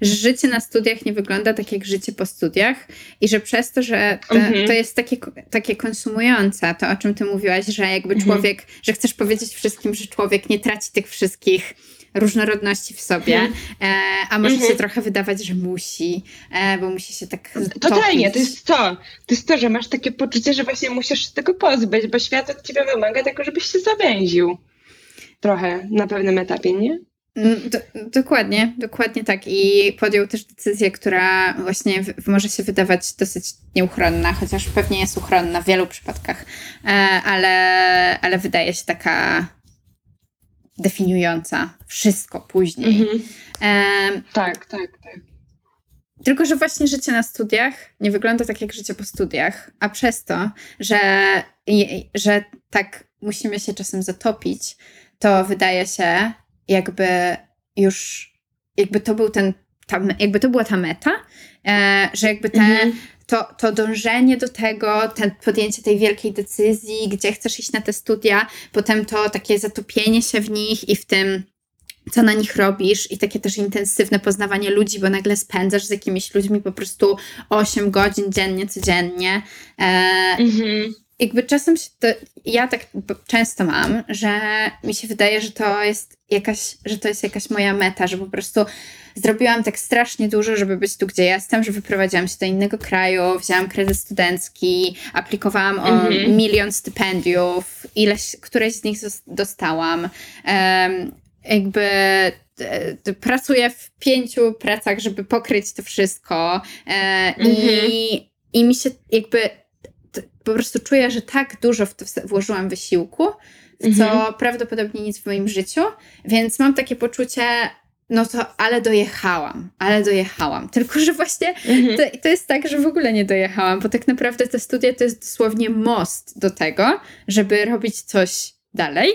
że życie na studiach nie wygląda tak jak życie po studiach i że przez to, że to, mhm. to jest takie, takie konsumujące, to o czym ty mówiłaś, że jakby mhm. człowiek, że chcesz powiedzieć wszystkim, że człowiek nie traci tych wszystkich różnorodności w sobie, mhm. e, a może się trochę wydawać, że musi, e, bo musi się tak Totalnie, to jest to. To jest to, że masz takie poczucie, że właśnie musisz się tego pozbyć, bo świat od ciebie wymaga tego, żebyś się zawęził. Trochę na pewnym etapie, nie? Mm, do, dokładnie, dokładnie tak. I podjął też decyzję, która właśnie w, może się wydawać dosyć nieuchronna, chociaż pewnie jest uchronna w wielu przypadkach, e, ale, ale wydaje się taka definiująca wszystko później. Mhm. E, tak, tak, tak. Tylko, że właśnie życie na studiach nie wygląda tak jak życie po studiach, a przez to, że, że tak musimy się czasem zatopić, to wydaje się, jakby już, jakby to był ten, ta, jakby to była ta meta, e, że jakby te, mhm. to, to dążenie do tego, ten, podjęcie tej wielkiej decyzji, gdzie chcesz iść na te studia, potem to takie zatopienie się w nich i w tym, co na nich robisz i takie też intensywne poznawanie ludzi, bo nagle spędzasz z jakimiś ludźmi po prostu 8 godzin dziennie, codziennie. E, mhm jakby czasem się to, ja tak często mam, że mi się wydaje, że to jest jakaś, że to jest jakaś moja meta, że po prostu zrobiłam tak strasznie dużo, żeby być tu, gdzie jestem, że wyprowadziłam się do innego kraju, wzięłam kredyt studencki, aplikowałam o mhm. milion stypendiów, ileś, któreś z nich dostałam. Um, jakby e, pracuję w pięciu pracach, żeby pokryć to wszystko e, mhm. i, i mi się jakby po prostu czuję, że tak dużo w to włożyłam wysiłku, w co mhm. prawdopodobnie nic w moim życiu, więc mam takie poczucie, no to ale dojechałam, ale dojechałam. Tylko, że właśnie mhm. to, to, jest tak, że w ogóle nie dojechałam, bo tak naprawdę te studia to jest dosłownie most do tego, żeby robić coś dalej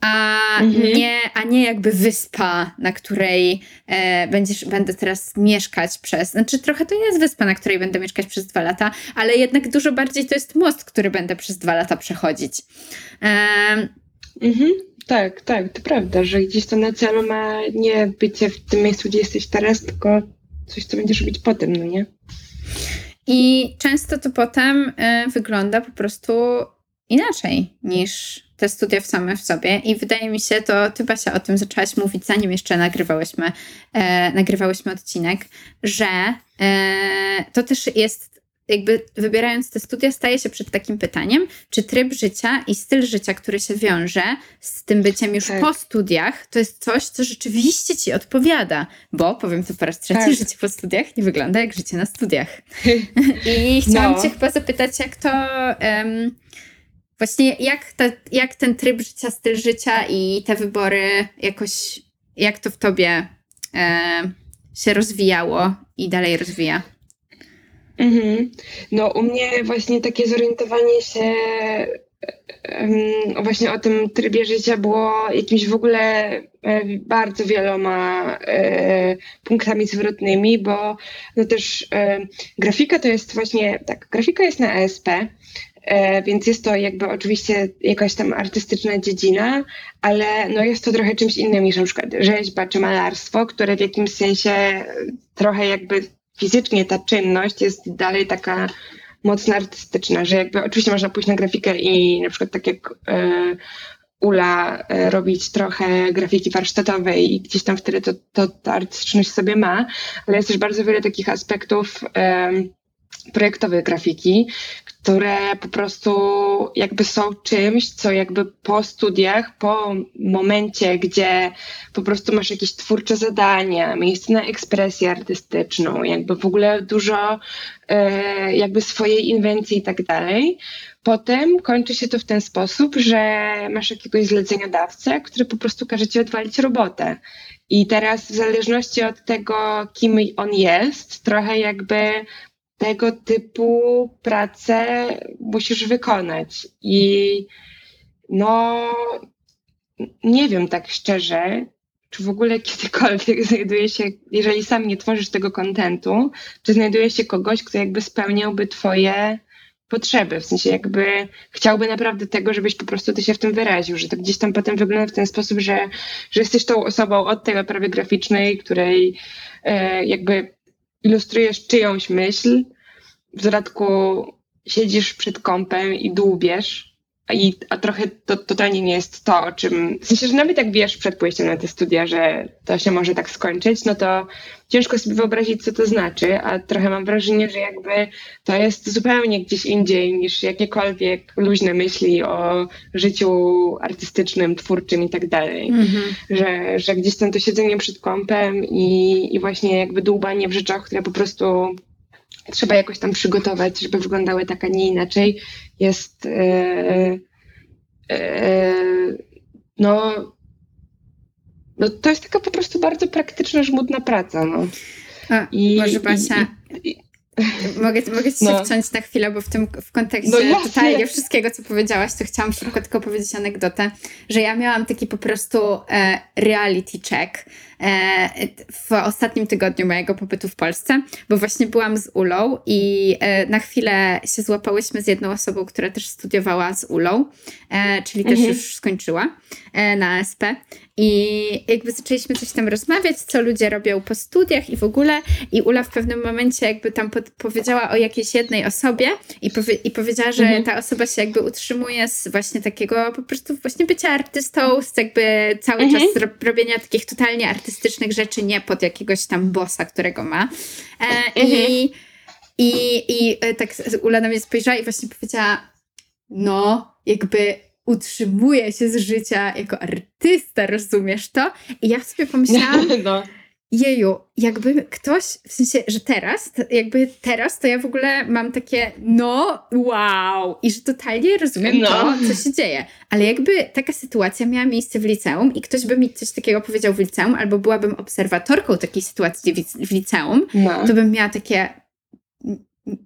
a, mhm. nie, a nie jakby wyspa, na której e, będziesz, będę teraz mieszkać przez. Znaczy, trochę to jest wyspa, na której będę mieszkać przez dwa lata, ale jednak dużo bardziej to jest most, który będę przez dwa lata przechodzić. E, mhm. Tak, tak, to prawda, że gdzieś to na celu ma nie bycie w tym miejscu, gdzie jesteś teraz, tylko coś, co będziesz robić potem, no nie? I często to potem y, wygląda po prostu inaczej niż te studia w same w sobie i wydaje mi się, to ty Basia o tym zaczęłaś mówić, zanim jeszcze nagrywałyśmy, e, nagrywałyśmy odcinek, że e, to też jest jakby wybierając te studia, staje się przed takim pytaniem, czy tryb życia i styl życia, który się wiąże z tym byciem już tak. po studiach, to jest coś, co rzeczywiście ci odpowiada. Bo, powiem to po raz trzeci, tak. życie po studiach nie wygląda jak życie na studiach. I chciałam no. cię chyba zapytać, jak to... Um, Właśnie jak, ta, jak ten tryb życia, styl życia i te wybory jakoś, jak to w tobie e, się rozwijało i dalej rozwija? Mhm. No u mnie właśnie takie zorientowanie się um, właśnie o tym trybie życia było jakimś w ogóle e, bardzo wieloma e, punktami zwrotnymi, bo no też e, grafika to jest właśnie, tak, grafika jest na ESP, więc jest to jakby oczywiście jakaś tam artystyczna dziedzina, ale no jest to trochę czymś innym niż na przykład rzeźba czy malarstwo, które w jakimś sensie trochę jakby fizycznie ta czynność jest dalej taka mocno artystyczna, że jakby oczywiście można pójść na grafikę i na przykład tak jak e, Ula e, robić trochę grafiki warsztatowej i gdzieś tam wtedy to, to ta artystyczność sobie ma, ale jest też bardzo wiele takich aspektów e, projektowej grafiki, które po prostu jakby są czymś, co jakby po studiach, po momencie, gdzie po prostu masz jakieś twórcze zadania, miejsce na ekspresję artystyczną, jakby w ogóle dużo e, jakby swojej inwencji i tak dalej. Potem kończy się to w ten sposób, że masz jakiegoś zleceniodawcę, który po prostu każe ci odwalić robotę. I teraz w zależności od tego, kim on jest, trochę jakby tego typu pracę musisz wykonać. I no, nie wiem tak szczerze, czy w ogóle kiedykolwiek znajduje się, jeżeli sam nie tworzysz tego kontentu, czy znajduje się kogoś, kto jakby spełniałby twoje potrzeby, w sensie jakby chciałby naprawdę tego, żebyś po prostu ty się w tym wyraził, że to gdzieś tam potem wygląda w ten sposób, że, że jesteś tą osobą od tej oprawy graficznej, której e, jakby ilustrujesz czyjąś myśl, w dodatku siedzisz przed kąpem i dłubiesz, a, i, a trochę to totalnie nie jest to, o czym. W sensie, że nawet jak wiesz przed pójściem na te studia, że to się może tak skończyć, no to ciężko sobie wyobrazić, co to znaczy, a trochę mam wrażenie, że jakby to jest zupełnie gdzieś indziej niż jakiekolwiek luźne myśli o życiu artystycznym, twórczym i tak dalej. Mhm. Że, że gdzieś tam to siedzenie przed kąpem i, i właśnie jakby dłubanie w rzeczach, które po prostu trzeba jakoś tam przygotować, żeby wyglądały tak, a nie inaczej, jest yy, yy, no, no to jest taka po prostu bardzo praktyczna, żmudna praca. No. A, I, może Basia, i, i, Mogę, mogę ci się no. wciąć na chwilę, bo w tym w kontekście no totalnie wszystkiego, co powiedziałaś, to chciałam szybko tylko powiedzieć anegdotę, że ja miałam taki po prostu e, reality check w ostatnim tygodniu mojego pobytu w Polsce, bo właśnie byłam z Ulą i e, na chwilę się złapałyśmy z jedną osobą, która też studiowała z Ulą, e, czyli mhm. też już skończyła e, na ASP i jakby zaczęliśmy coś tam rozmawiać, co ludzie robią po studiach i w ogóle. I Ula w pewnym momencie jakby tam pod, powiedziała o jakiejś jednej osobie i, powie, i powiedziała, że mhm. ta osoba się jakby utrzymuje z właśnie takiego po prostu właśnie bycia artystą, z jakby cały mhm. czas robienia takich totalnie artystycznych rzeczy, nie pod jakiegoś tam bossa, którego ma. E, mhm. I, i, I e, tak Ula na mnie spojrzała i właśnie powiedziała, no jakby utrzymuje się z życia jako artysta, rozumiesz to? I ja sobie pomyślałam, no. Jeju, jakby ktoś, w sensie, że teraz, jakby teraz to ja w ogóle mam takie, no wow, i że totalnie rozumiem no. to, co się dzieje. Ale jakby taka sytuacja miała miejsce w liceum i ktoś by mi coś takiego powiedział w liceum, albo byłabym obserwatorką takiej sytuacji w liceum, no. to bym miała takie,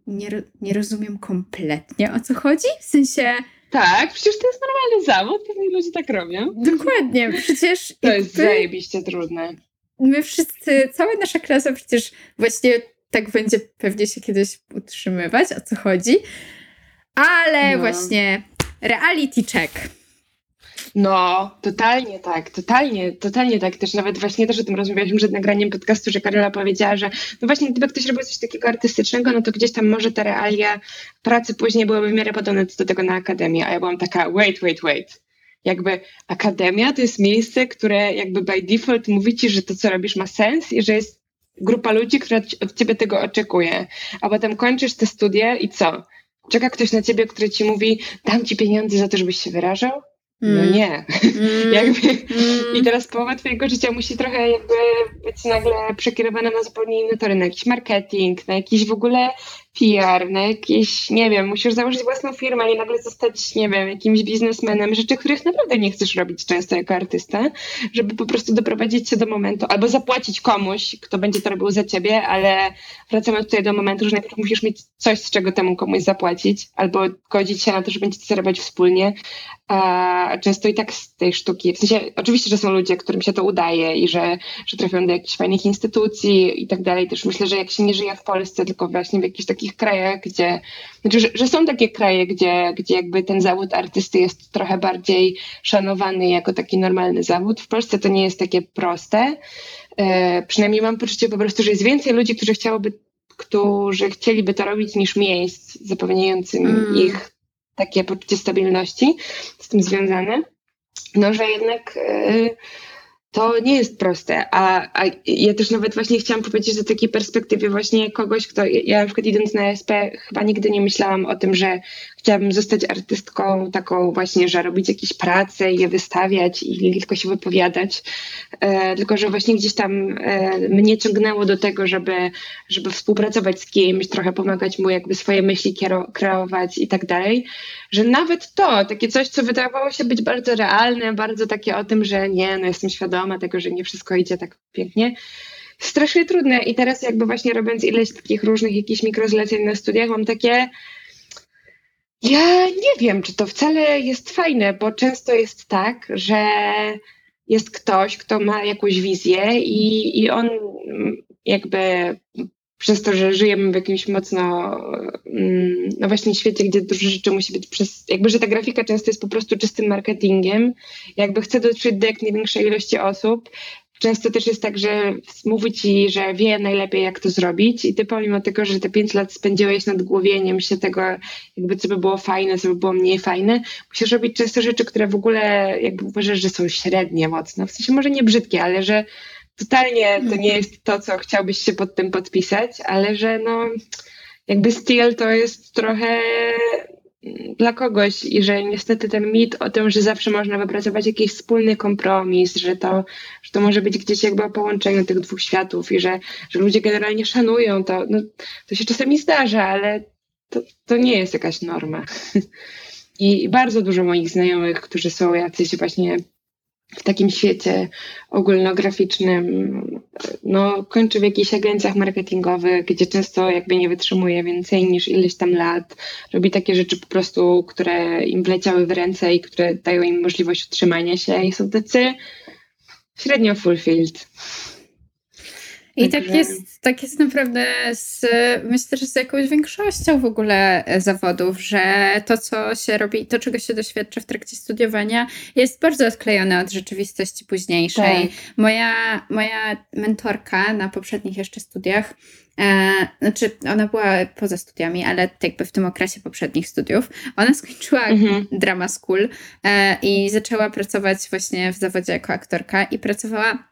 nie, nie rozumiem kompletnie o co chodzi, w sensie tak, przecież to jest normalny zawód, pewnie ludzie tak robią. Dokładnie, przecież... To jest zajebiście trudne. My wszyscy, cała nasza klasa przecież właśnie tak będzie pewnie się kiedyś utrzymywać, o co chodzi. Ale no. właśnie reality check. No, totalnie tak, totalnie, totalnie tak. Też nawet właśnie też o tym rozmawialiśmy przed nagraniem podcastu, że Karola powiedziała, że no właśnie gdyby ktoś robił coś takiego artystycznego, no to gdzieś tam może te realia pracy później byłyby w miarę podobne do tego na akademii, a ja byłam taka wait, wait, wait. Jakby akademia to jest miejsce, które jakby by default mówi ci, że to co robisz ma sens i że jest grupa ludzi, która od ciebie tego oczekuje. A potem kończysz te studia i co? Czeka ktoś na ciebie, który ci mówi, dam ci pieniądze za to, żebyś się wyrażał? No mm. nie. Mm. jakby, mm. I teraz połowa twojego życia musi trochę jakby być nagle przekierowana na zupełnie inne tory, na jakiś marketing, na jakiś w ogóle PR, na jakieś, nie wiem, musisz założyć własną firmę i nagle zostać, nie wiem, jakimś biznesmenem, rzeczy, których naprawdę nie chcesz robić często jako artysta, żeby po prostu doprowadzić się do momentu, albo zapłacić komuś, kto będzie to robił za ciebie, ale wracamy tutaj do momentu, że najpierw musisz mieć coś, z czego temu komuś zapłacić, albo godzić się na to, że będziecie zarabiać wspólnie, a często i tak z tej sztuki, w sensie oczywiście, że są ludzie, którym się to udaje i że, że trafią do jakichś fajnych instytucji i tak dalej, też myślę, że jak się nie żyje w Polsce, tylko właśnie w jakichś takich takich krajach, gdzie, znaczy, że, że, są takie kraje, gdzie, gdzie jakby ten zawód artysty jest trochę bardziej szanowany jako taki normalny zawód. W Polsce to nie jest takie proste. E, przynajmniej mam poczucie po prostu, że jest więcej ludzi, którzy chciałoby, którzy chcieliby to robić niż miejsc zapewniających mm. ich takie poczucie stabilności z tym związane. No, że jednak e, to nie jest proste. A, a ja też nawet właśnie chciałam powiedzieć z takiej perspektywy właśnie kogoś, kto, ja na przykład idąc na SP chyba nigdy nie myślałam o tym, że chciałabym zostać artystką taką właśnie, że robić jakieś prace i je wystawiać i tylko się wypowiadać, e, tylko że właśnie gdzieś tam e, mnie ciągnęło do tego, żeby, żeby współpracować z kimś, trochę pomagać mu jakby swoje myśli kreować i tak dalej, że nawet to, takie coś, co wydawało się być bardzo realne, bardzo takie o tym, że nie, no jestem świadoma tego, że nie wszystko idzie tak pięknie, strasznie trudne. I teraz jakby właśnie robiąc ileś takich różnych jakichś mikrozleceń na studiach, mam takie ja nie wiem, czy to wcale jest fajne, bo często jest tak, że jest ktoś, kto ma jakąś wizję i, i on jakby przez to, że żyjemy w jakimś mocno, mm, no właśnie świecie, gdzie dużo rzeczy musi być przez, jakby, że ta grafika często jest po prostu czystym marketingiem, jakby chce dotrzeć do jak największej ilości osób, Często też jest tak, że mówi ci, że wie najlepiej, jak to zrobić, i ty pomimo tego, że te pięć lat spędziłeś nad głowieniem się tego, jakby co by było fajne, co by było mniej fajne, musisz robić często rzeczy, które w ogóle jakby uważasz, że są średnie mocno. W sensie może nie brzydkie, ale że totalnie to nie jest to, co chciałbyś się pod tym podpisać, ale że no jakby styl to jest trochę dla kogoś i że niestety ten mit o tym, że zawsze można wypracować jakiś wspólny kompromis, że to, że to może być gdzieś jakby o połączeniu tych dwóch światów i że, że ludzie generalnie szanują to, no, to się czasami zdarza, ale to, to nie jest jakaś norma. I bardzo dużo moich znajomych, którzy są jacyś właśnie w takim świecie ogólnograficznym no, kończy w jakichś agencjach marketingowych, gdzie często jakby nie wytrzymuje więcej niż ileś tam lat. Robi takie rzeczy po prostu, które im wleciały w ręce i które dają im możliwość utrzymania się i są tacy średnio fulfilled. I tak jest, tak jest naprawdę z, myślę, że z jakąś większością w ogóle zawodów, że to, co się robi, to, czego się doświadcza w trakcie studiowania, jest bardzo odklejone od rzeczywistości późniejszej. Tak. Moja, moja mentorka na poprzednich jeszcze studiach, E, znaczy, ona była poza studiami, ale jakby w tym okresie poprzednich studiów. Ona skończyła mhm. drama school e, i zaczęła pracować właśnie w zawodzie jako aktorka i pracowała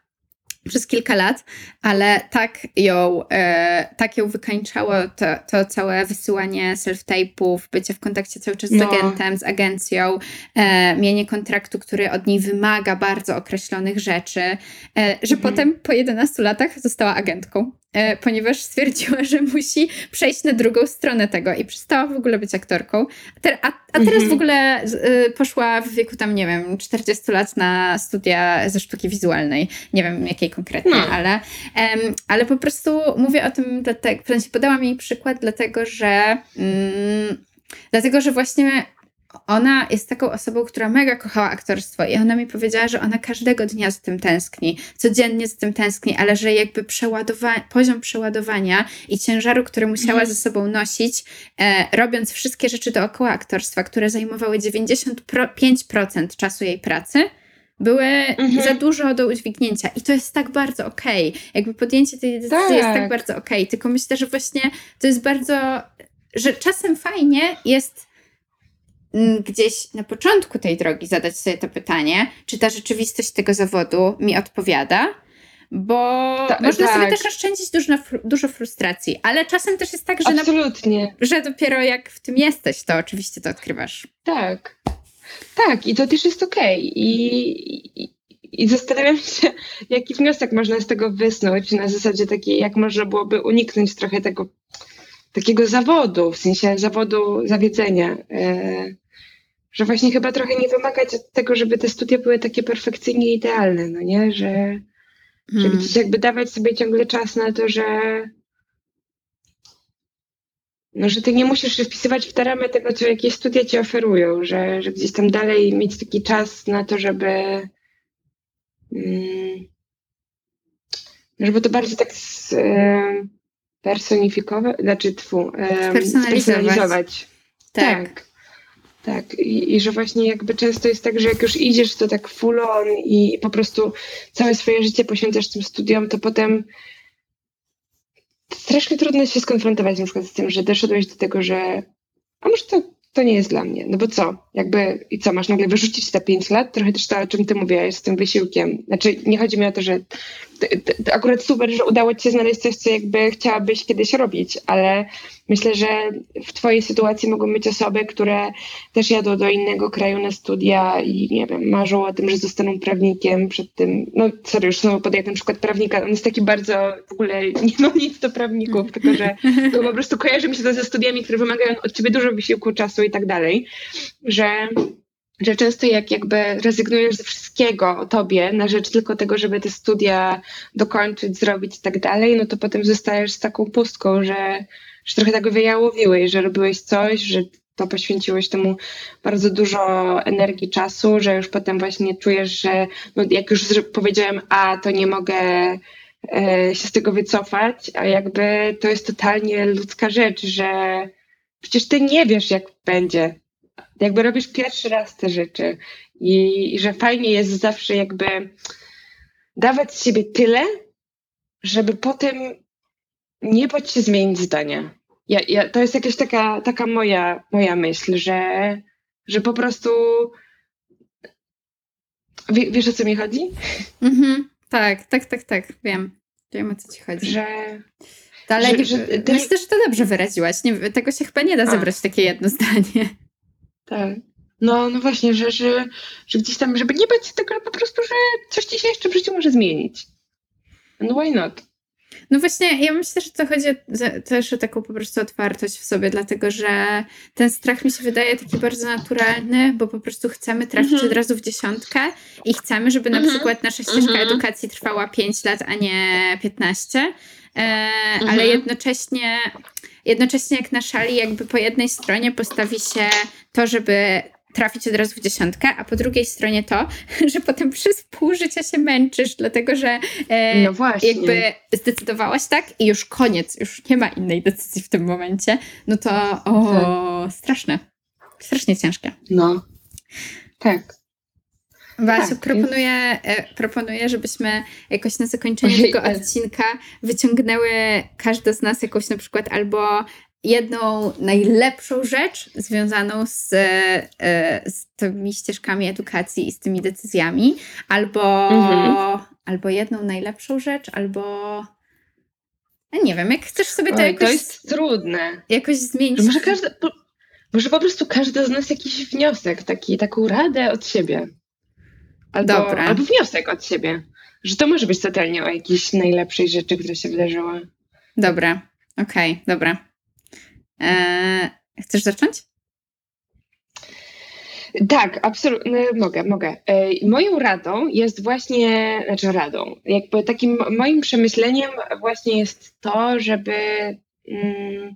przez kilka lat, ale tak ją, e, tak ją wykańczało to, to całe wysyłanie self-tape'ów, bycie w kontakcie cały czas z no. agentem, z agencją, e, mienie kontraktu, który od niej wymaga bardzo określonych rzeczy, e, że mhm. potem po 11 latach została agentką. E, ponieważ stwierdziła, że musi przejść na drugą stronę tego i przestała w ogóle być aktorką. A, a, teraz mhm. w ogóle y, poszła w wieku tam, nie wiem, 40 lat na studia ze sztuki wizualnej. Nie wiem jakiej konkretnie, no. ale, ale po prostu mówię o tym dlatego, w sensie podałam jej przykład dlatego, że um, dlatego, że właśnie ona jest taką osobą, która mega kochała aktorstwo i ona mi powiedziała, że ona każdego dnia z tym tęskni, codziennie z tym tęskni, ale że jakby przeładowa- poziom przeładowania i ciężaru, który musiała mhm. ze sobą nosić, e, robiąc wszystkie rzeczy dookoła aktorstwa, które zajmowały 95% czasu jej pracy, były mhm. za dużo do udźwignięcia. I to jest tak bardzo okej. Okay. Jakby podjęcie tej decyzji tak. jest tak bardzo okej. Okay. Tylko myślę, że właśnie to jest bardzo, że czasem fajnie jest gdzieś na początku tej drogi zadać sobie to pytanie, czy ta rzeczywistość tego zawodu mi odpowiada, bo Ta, można tak. sobie też oszczędzić dużo, dużo frustracji, ale czasem też jest tak, że, Absolutnie. Na, że dopiero jak w tym jesteś, to oczywiście to odkrywasz. Tak, tak i to też jest okej okay. I, i, i zastanawiam się, jaki wniosek można z tego wysnuć na zasadzie takiej, jak można byłoby uniknąć trochę tego takiego zawodu, w sensie zawodu zawiedzenia. E, że właśnie chyba trochę nie wymagać od tego, żeby te studia były takie perfekcyjnie idealne, no nie? Że, hmm. że gdzieś jakby dawać sobie ciągle czas na to, że no, że ty nie musisz się wpisywać w te ramy tego, co jakieś studia ci oferują, że, że gdzieś tam dalej mieć taki czas na to, żeby mm, żeby to bardziej tak z, personifikować, znaczy tfu, personalizować. Tak. tak. Tak, I, I, że właśnie jakby często jest tak, że jak już idziesz to tak full on i po prostu całe swoje życie poświęcasz tym studiom, to potem strasznie trudno się skonfrontować na przykład z tym, że doszedłeś do tego, że a może to to nie jest dla mnie. No bo co? Jakby, i co, masz nagle wyrzucić te pięć lat? Trochę też to, o czym ty mówiłaś z tym wysiłkiem. Znaczy, nie chodzi mi o to, że akurat super, że udało ci się znaleźć coś, co jakby chciałabyś kiedyś robić, ale myślę, że w twojej sytuacji mogą być osoby, które też jadą do innego kraju na studia i nie wiem, marzą o tym, że zostaną prawnikiem przed tym, no sorry, już znowu podaję ten przykład prawnika, on jest taki bardzo, w ogóle nie ma nic do prawników, tylko że to po prostu kojarzy mi się to ze studiami, które wymagają od ciebie dużo wysiłku, czasu i tak dalej, że że często jak jakby rezygnujesz ze wszystkiego o tobie na rzecz tylko tego, żeby te studia dokończyć, zrobić i tak dalej, no to potem zostajesz z taką pustką, że, że trochę tak wyjałowiłeś, że robiłeś coś, że to poświęciłeś temu bardzo dużo energii, czasu, że już potem właśnie czujesz, że no jak już powiedziałem A, to nie mogę e, się z tego wycofać, a jakby to jest totalnie ludzka rzecz, że przecież ty nie wiesz, jak będzie jakby robisz pierwszy raz te rzeczy i, i że fajnie jest zawsze jakby dawać z siebie tyle, żeby potem nie bać się zmienić zdania. Ja, ja, to jest jakaś taka, taka moja, moja myśl, że, że po prostu Wie, wiesz o co mi chodzi? Mhm, tak, tak, tak, tak, wiem. Wiem o co ci chodzi. Że. Ale że, że, myślę, że to dobrze wyraziłaś. Nie, tego się chyba nie da zebrać w takie jedno zdanie. Tak. No, no właśnie, że, że, że gdzieś tam, żeby nie bać się tego, ale po prostu, że coś ci się jeszcze w życiu może zmienić. No why not? No właśnie, ja myślę, że to chodzi też o taką po prostu otwartość w sobie, dlatego że ten strach mi się wydaje taki bardzo naturalny, bo po prostu chcemy trafić mm -hmm. od razu w dziesiątkę i chcemy, żeby na mm -hmm. przykład nasza ścieżka mm -hmm. edukacji trwała 5 lat, a nie 15, e, ale mhm. jednocześnie jednocześnie jak na szali jakby po jednej stronie postawi się to, żeby trafić od razu w dziesiątkę, a po drugiej stronie to, że potem przez pół życia się męczysz, dlatego że e, no jakby zdecydowałaś tak i już koniec, już nie ma innej decyzji w tym momencie, no to o, tak. straszne, strasznie ciężkie. No, tak. Basiu, tak, proponuję, e, proponuję, żebyśmy jakoś na zakończenie tego odcinka wyciągnęły każda z nas jakąś na przykład albo jedną najlepszą rzecz związaną z, e, z tymi ścieżkami edukacji i z tymi decyzjami, albo, mhm. albo jedną najlepszą rzecz, albo nie wiem, jak chcesz sobie to Oj, jakoś... To jest trudne. Jakoś zmienić. Może, każda, może po prostu każda z nas jakiś wniosek, taki, taką radę od siebie. Albo, Dobra. albo wniosek od siebie, że to może być totalnie o jakiejś najlepszej rzeczy, która się wydarzyła. Dobra, okej, okay, dobra. Eee, chcesz zacząć? Tak, absolutnie mogę, mogę. E, moją radą jest właśnie, znaczy radą, jakby takim moim przemyśleniem właśnie jest to, żeby mm,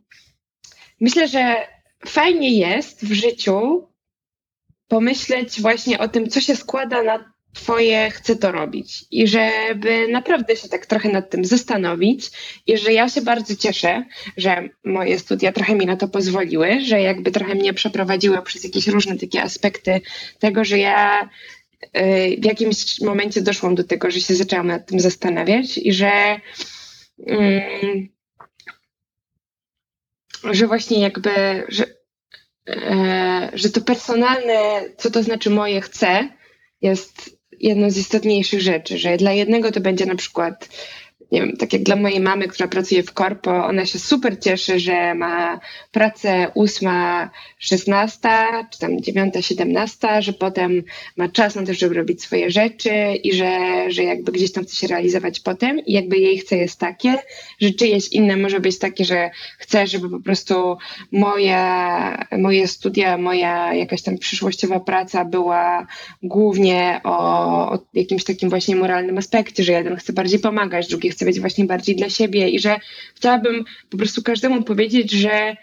myślę, że fajnie jest w życiu pomyśleć właśnie o tym, co się składa na Twoje chcę to robić. I żeby naprawdę się tak trochę nad tym zastanowić. I że ja się bardzo cieszę, że moje studia trochę mi na to pozwoliły, że jakby trochę mnie przeprowadziły przez jakieś różne takie aspekty tego, że ja y, w jakimś momencie doszłam do tego, że się zaczęłam nad tym zastanawiać i że mm, że właśnie jakby, że, że to personalne, co to znaczy moje chcę, jest jedną z istotniejszych rzeczy, że dla jednego to będzie na przykład nie wiem, tak jak dla mojej mamy, która pracuje w korpo, ona się super cieszy, że ma pracę ósma, szesnasta, czy tam dziewiąta, siedemnasta, że potem ma czas na to, żeby robić swoje rzeczy i że, że jakby gdzieś tam chce się realizować potem. I jakby jej chce jest takie, że czyjeś inne może być takie, że chce, żeby po prostu moja, moje studia, moja jakaś tam przyszłościowa praca była głównie o, o jakimś takim właśnie moralnym aspekcie, że jeden chce bardziej pomagać, drugi chce chcę być właśnie bardziej dla siebie i że chciałabym po prostu każdemu powiedzieć, że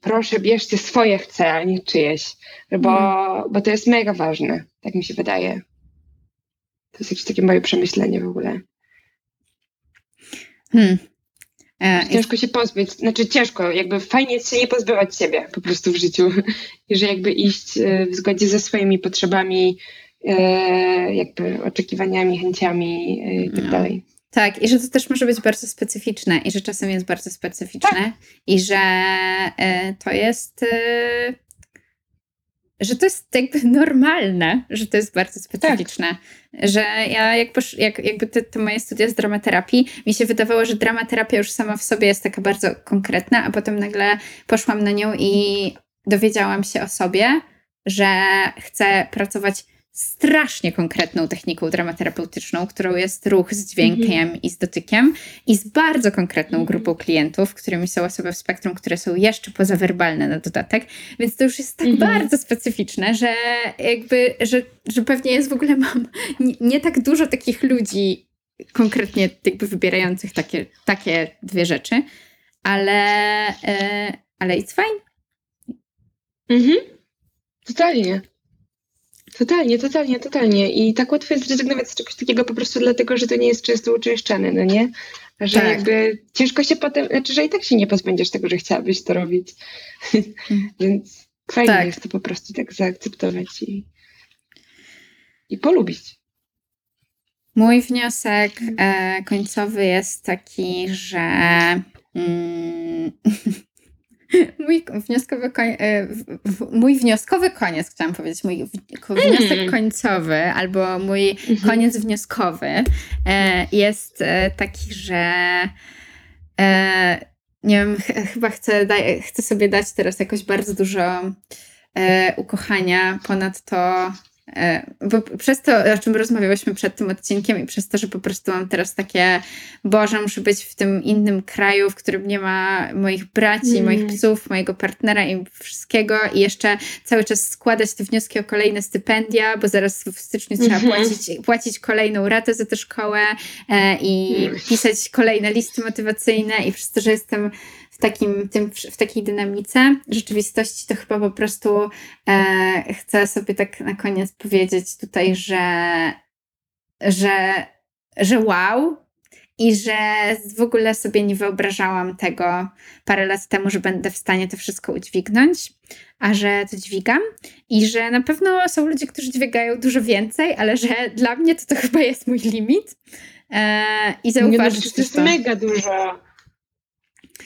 proszę, bierzcie swoje chce, a nie czyjeś, bo, mm. bo to jest mega ważne, tak mi się wydaje. To jest jakieś takie moje przemyślenie w ogóle. Hmm. E, ciężko się pozbyć, znaczy ciężko, jakby fajnie jest się nie pozbywać siebie po prostu w życiu i że jakby iść e, w zgodzie ze swoimi potrzebami, e, jakby oczekiwaniami, chęciami i tak no. Tak, i że to też może być bardzo specyficzne, i że czasem jest bardzo specyficzne, tak. i że to jest że to jest jakby normalne, że to jest bardzo specyficzne. Tak. Że ja jak, posz, jak jakby te, te, moje studia z dramaterapii, mi się wydawało, że dramaterapia już sama w sobie jest taka bardzo konkretna, a potem nagle poszłam na nią i dowiedziałam się o sobie, że chcę pracować strasznie konkretną techniką dramaterapeutyczną, którą jest ruch z dźwiękiem mhm. i z dotykiem i z bardzo konkretną mhm. grupą klientów, którymi są osoby w spektrum, które są jeszcze pozawerbalne na dodatek, więc to już jest tak mhm. bardzo specyficzne, że jakby, że, że pewnie jest w ogóle mam nie, nie tak dużo takich ludzi konkretnie jakby wybierających takie, takie dwie rzeczy, ale, e, ale it's fine. Mhm. Totalnie. Totalnie, totalnie, totalnie. I tak łatwo jest zrezygnować z czegoś takiego po prostu dlatego, że to nie jest często uczęszczane, no nie? Że tak. jakby ciężko się potem, znaczy, że i tak się nie pozbędziesz tego, że chciałabyś to robić. Mhm. Więc fajnie tak. jest to po prostu tak zaakceptować i, i polubić. Mój wniosek e, końcowy jest taki, że mm, Mój wnioskowy, koń, e, mój wnioskowy koniec, chciałam powiedzieć, mój wniosek mm. końcowy albo mój mm -hmm. koniec wnioskowy e, jest e, taki, że nie wiem, chyba chcę, chcę sobie dać teraz jakoś bardzo dużo ukochania ponad to, bo przez to, o czym rozmawiałyśmy przed tym odcinkiem i przez to, że po prostu mam teraz takie, Boże, muszę być w tym innym kraju, w którym nie ma moich braci, mm. moich psów, mojego partnera i wszystkiego i jeszcze cały czas składać te wnioski o kolejne stypendia, bo zaraz w styczniu trzeba mm -hmm. płacić, płacić kolejną ratę za tę szkołę e, i mm. pisać kolejne listy motywacyjne i przez to, że jestem takim, tym, w takiej dynamice rzeczywistości, to chyba po prostu e, chcę sobie tak na koniec powiedzieć tutaj, że, że, że wow, i że w ogóle sobie nie wyobrażałam tego parę lat temu, że będę w stanie to wszystko udźwignąć, a że to dźwigam i że na pewno są ludzie, którzy dźwigają dużo więcej, ale że dla mnie to, to chyba jest mój limit. E, I zauważyć nie, no, to jest mega dużo.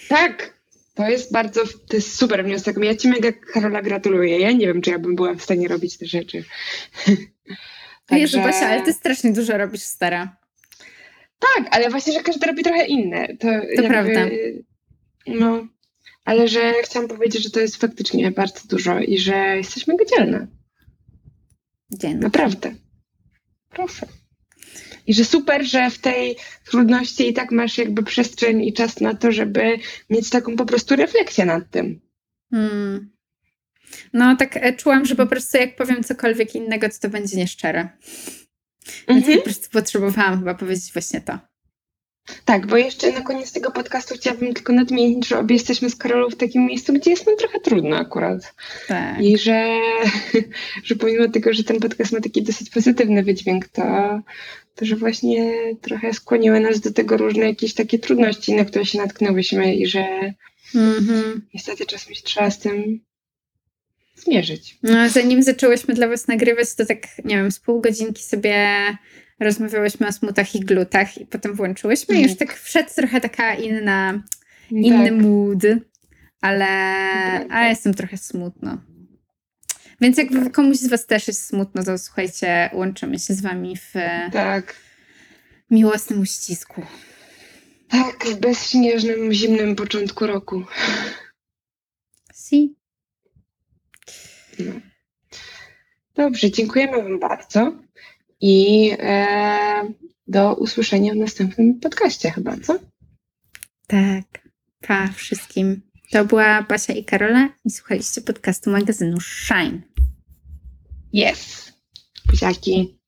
Tak, to jest bardzo, to jest super wniosek. Ja ci mega, Karola, gratuluję. Ja nie wiem, czy ja bym była w stanie robić te rzeczy. Także... Jezu, Basia, ale ty strasznie dużo robisz, stara. Tak, ale właśnie, że każdy robi trochę inne. To, to jakby, prawda. No, ale że chciałam powiedzieć, że to jest faktycznie bardzo dużo i że jesteśmy dzielne. Dzielne. Naprawdę. Proszę. I że super, że w tej trudności i tak masz jakby przestrzeń i czas na to, żeby mieć taką po prostu refleksję nad tym. Hmm. No, tak e, czułam, że po prostu jak powiem cokolwiek innego, to to będzie nieszczere. Więc mhm. po prostu potrzebowałam chyba powiedzieć właśnie to. Tak, bo jeszcze na koniec tego podcastu chciałabym tylko nadmienić, że obie jesteśmy z Karolą w takim miejscu, gdzie jest nam trochę trudno akurat. Tak. I że, że pomimo tego, że ten podcast ma taki dosyć pozytywny wydźwięk, to, to że właśnie trochę skłoniły nas do tego różne jakieś takie trudności, na które się natknęłyśmy i że mm-hmm. niestety czasem się trzeba z tym zmierzyć. No, zanim zaczęłyśmy dla Was nagrywać, to tak, nie wiem, z pół godzinki sobie rozmawiałyśmy o smutach i glutach i potem włączyłyśmy i już tak wszedł trochę taka inna, inny tak. mood, ale a ja jestem trochę smutno. Więc jak tak. komuś z Was też jest smutno, to słuchajcie, łączymy się z Wami w tak. miłosnym uścisku. Tak, w bezśnieżnym, zimnym początku roku. Si. No. Dobrze, dziękujemy Wam bardzo i e, do usłyszenia w następnym podcaście chyba, co? Tak, pa wszystkim. To była Basia i Karola i słuchaliście podcastu magazynu Shine. Yes. Buziaki.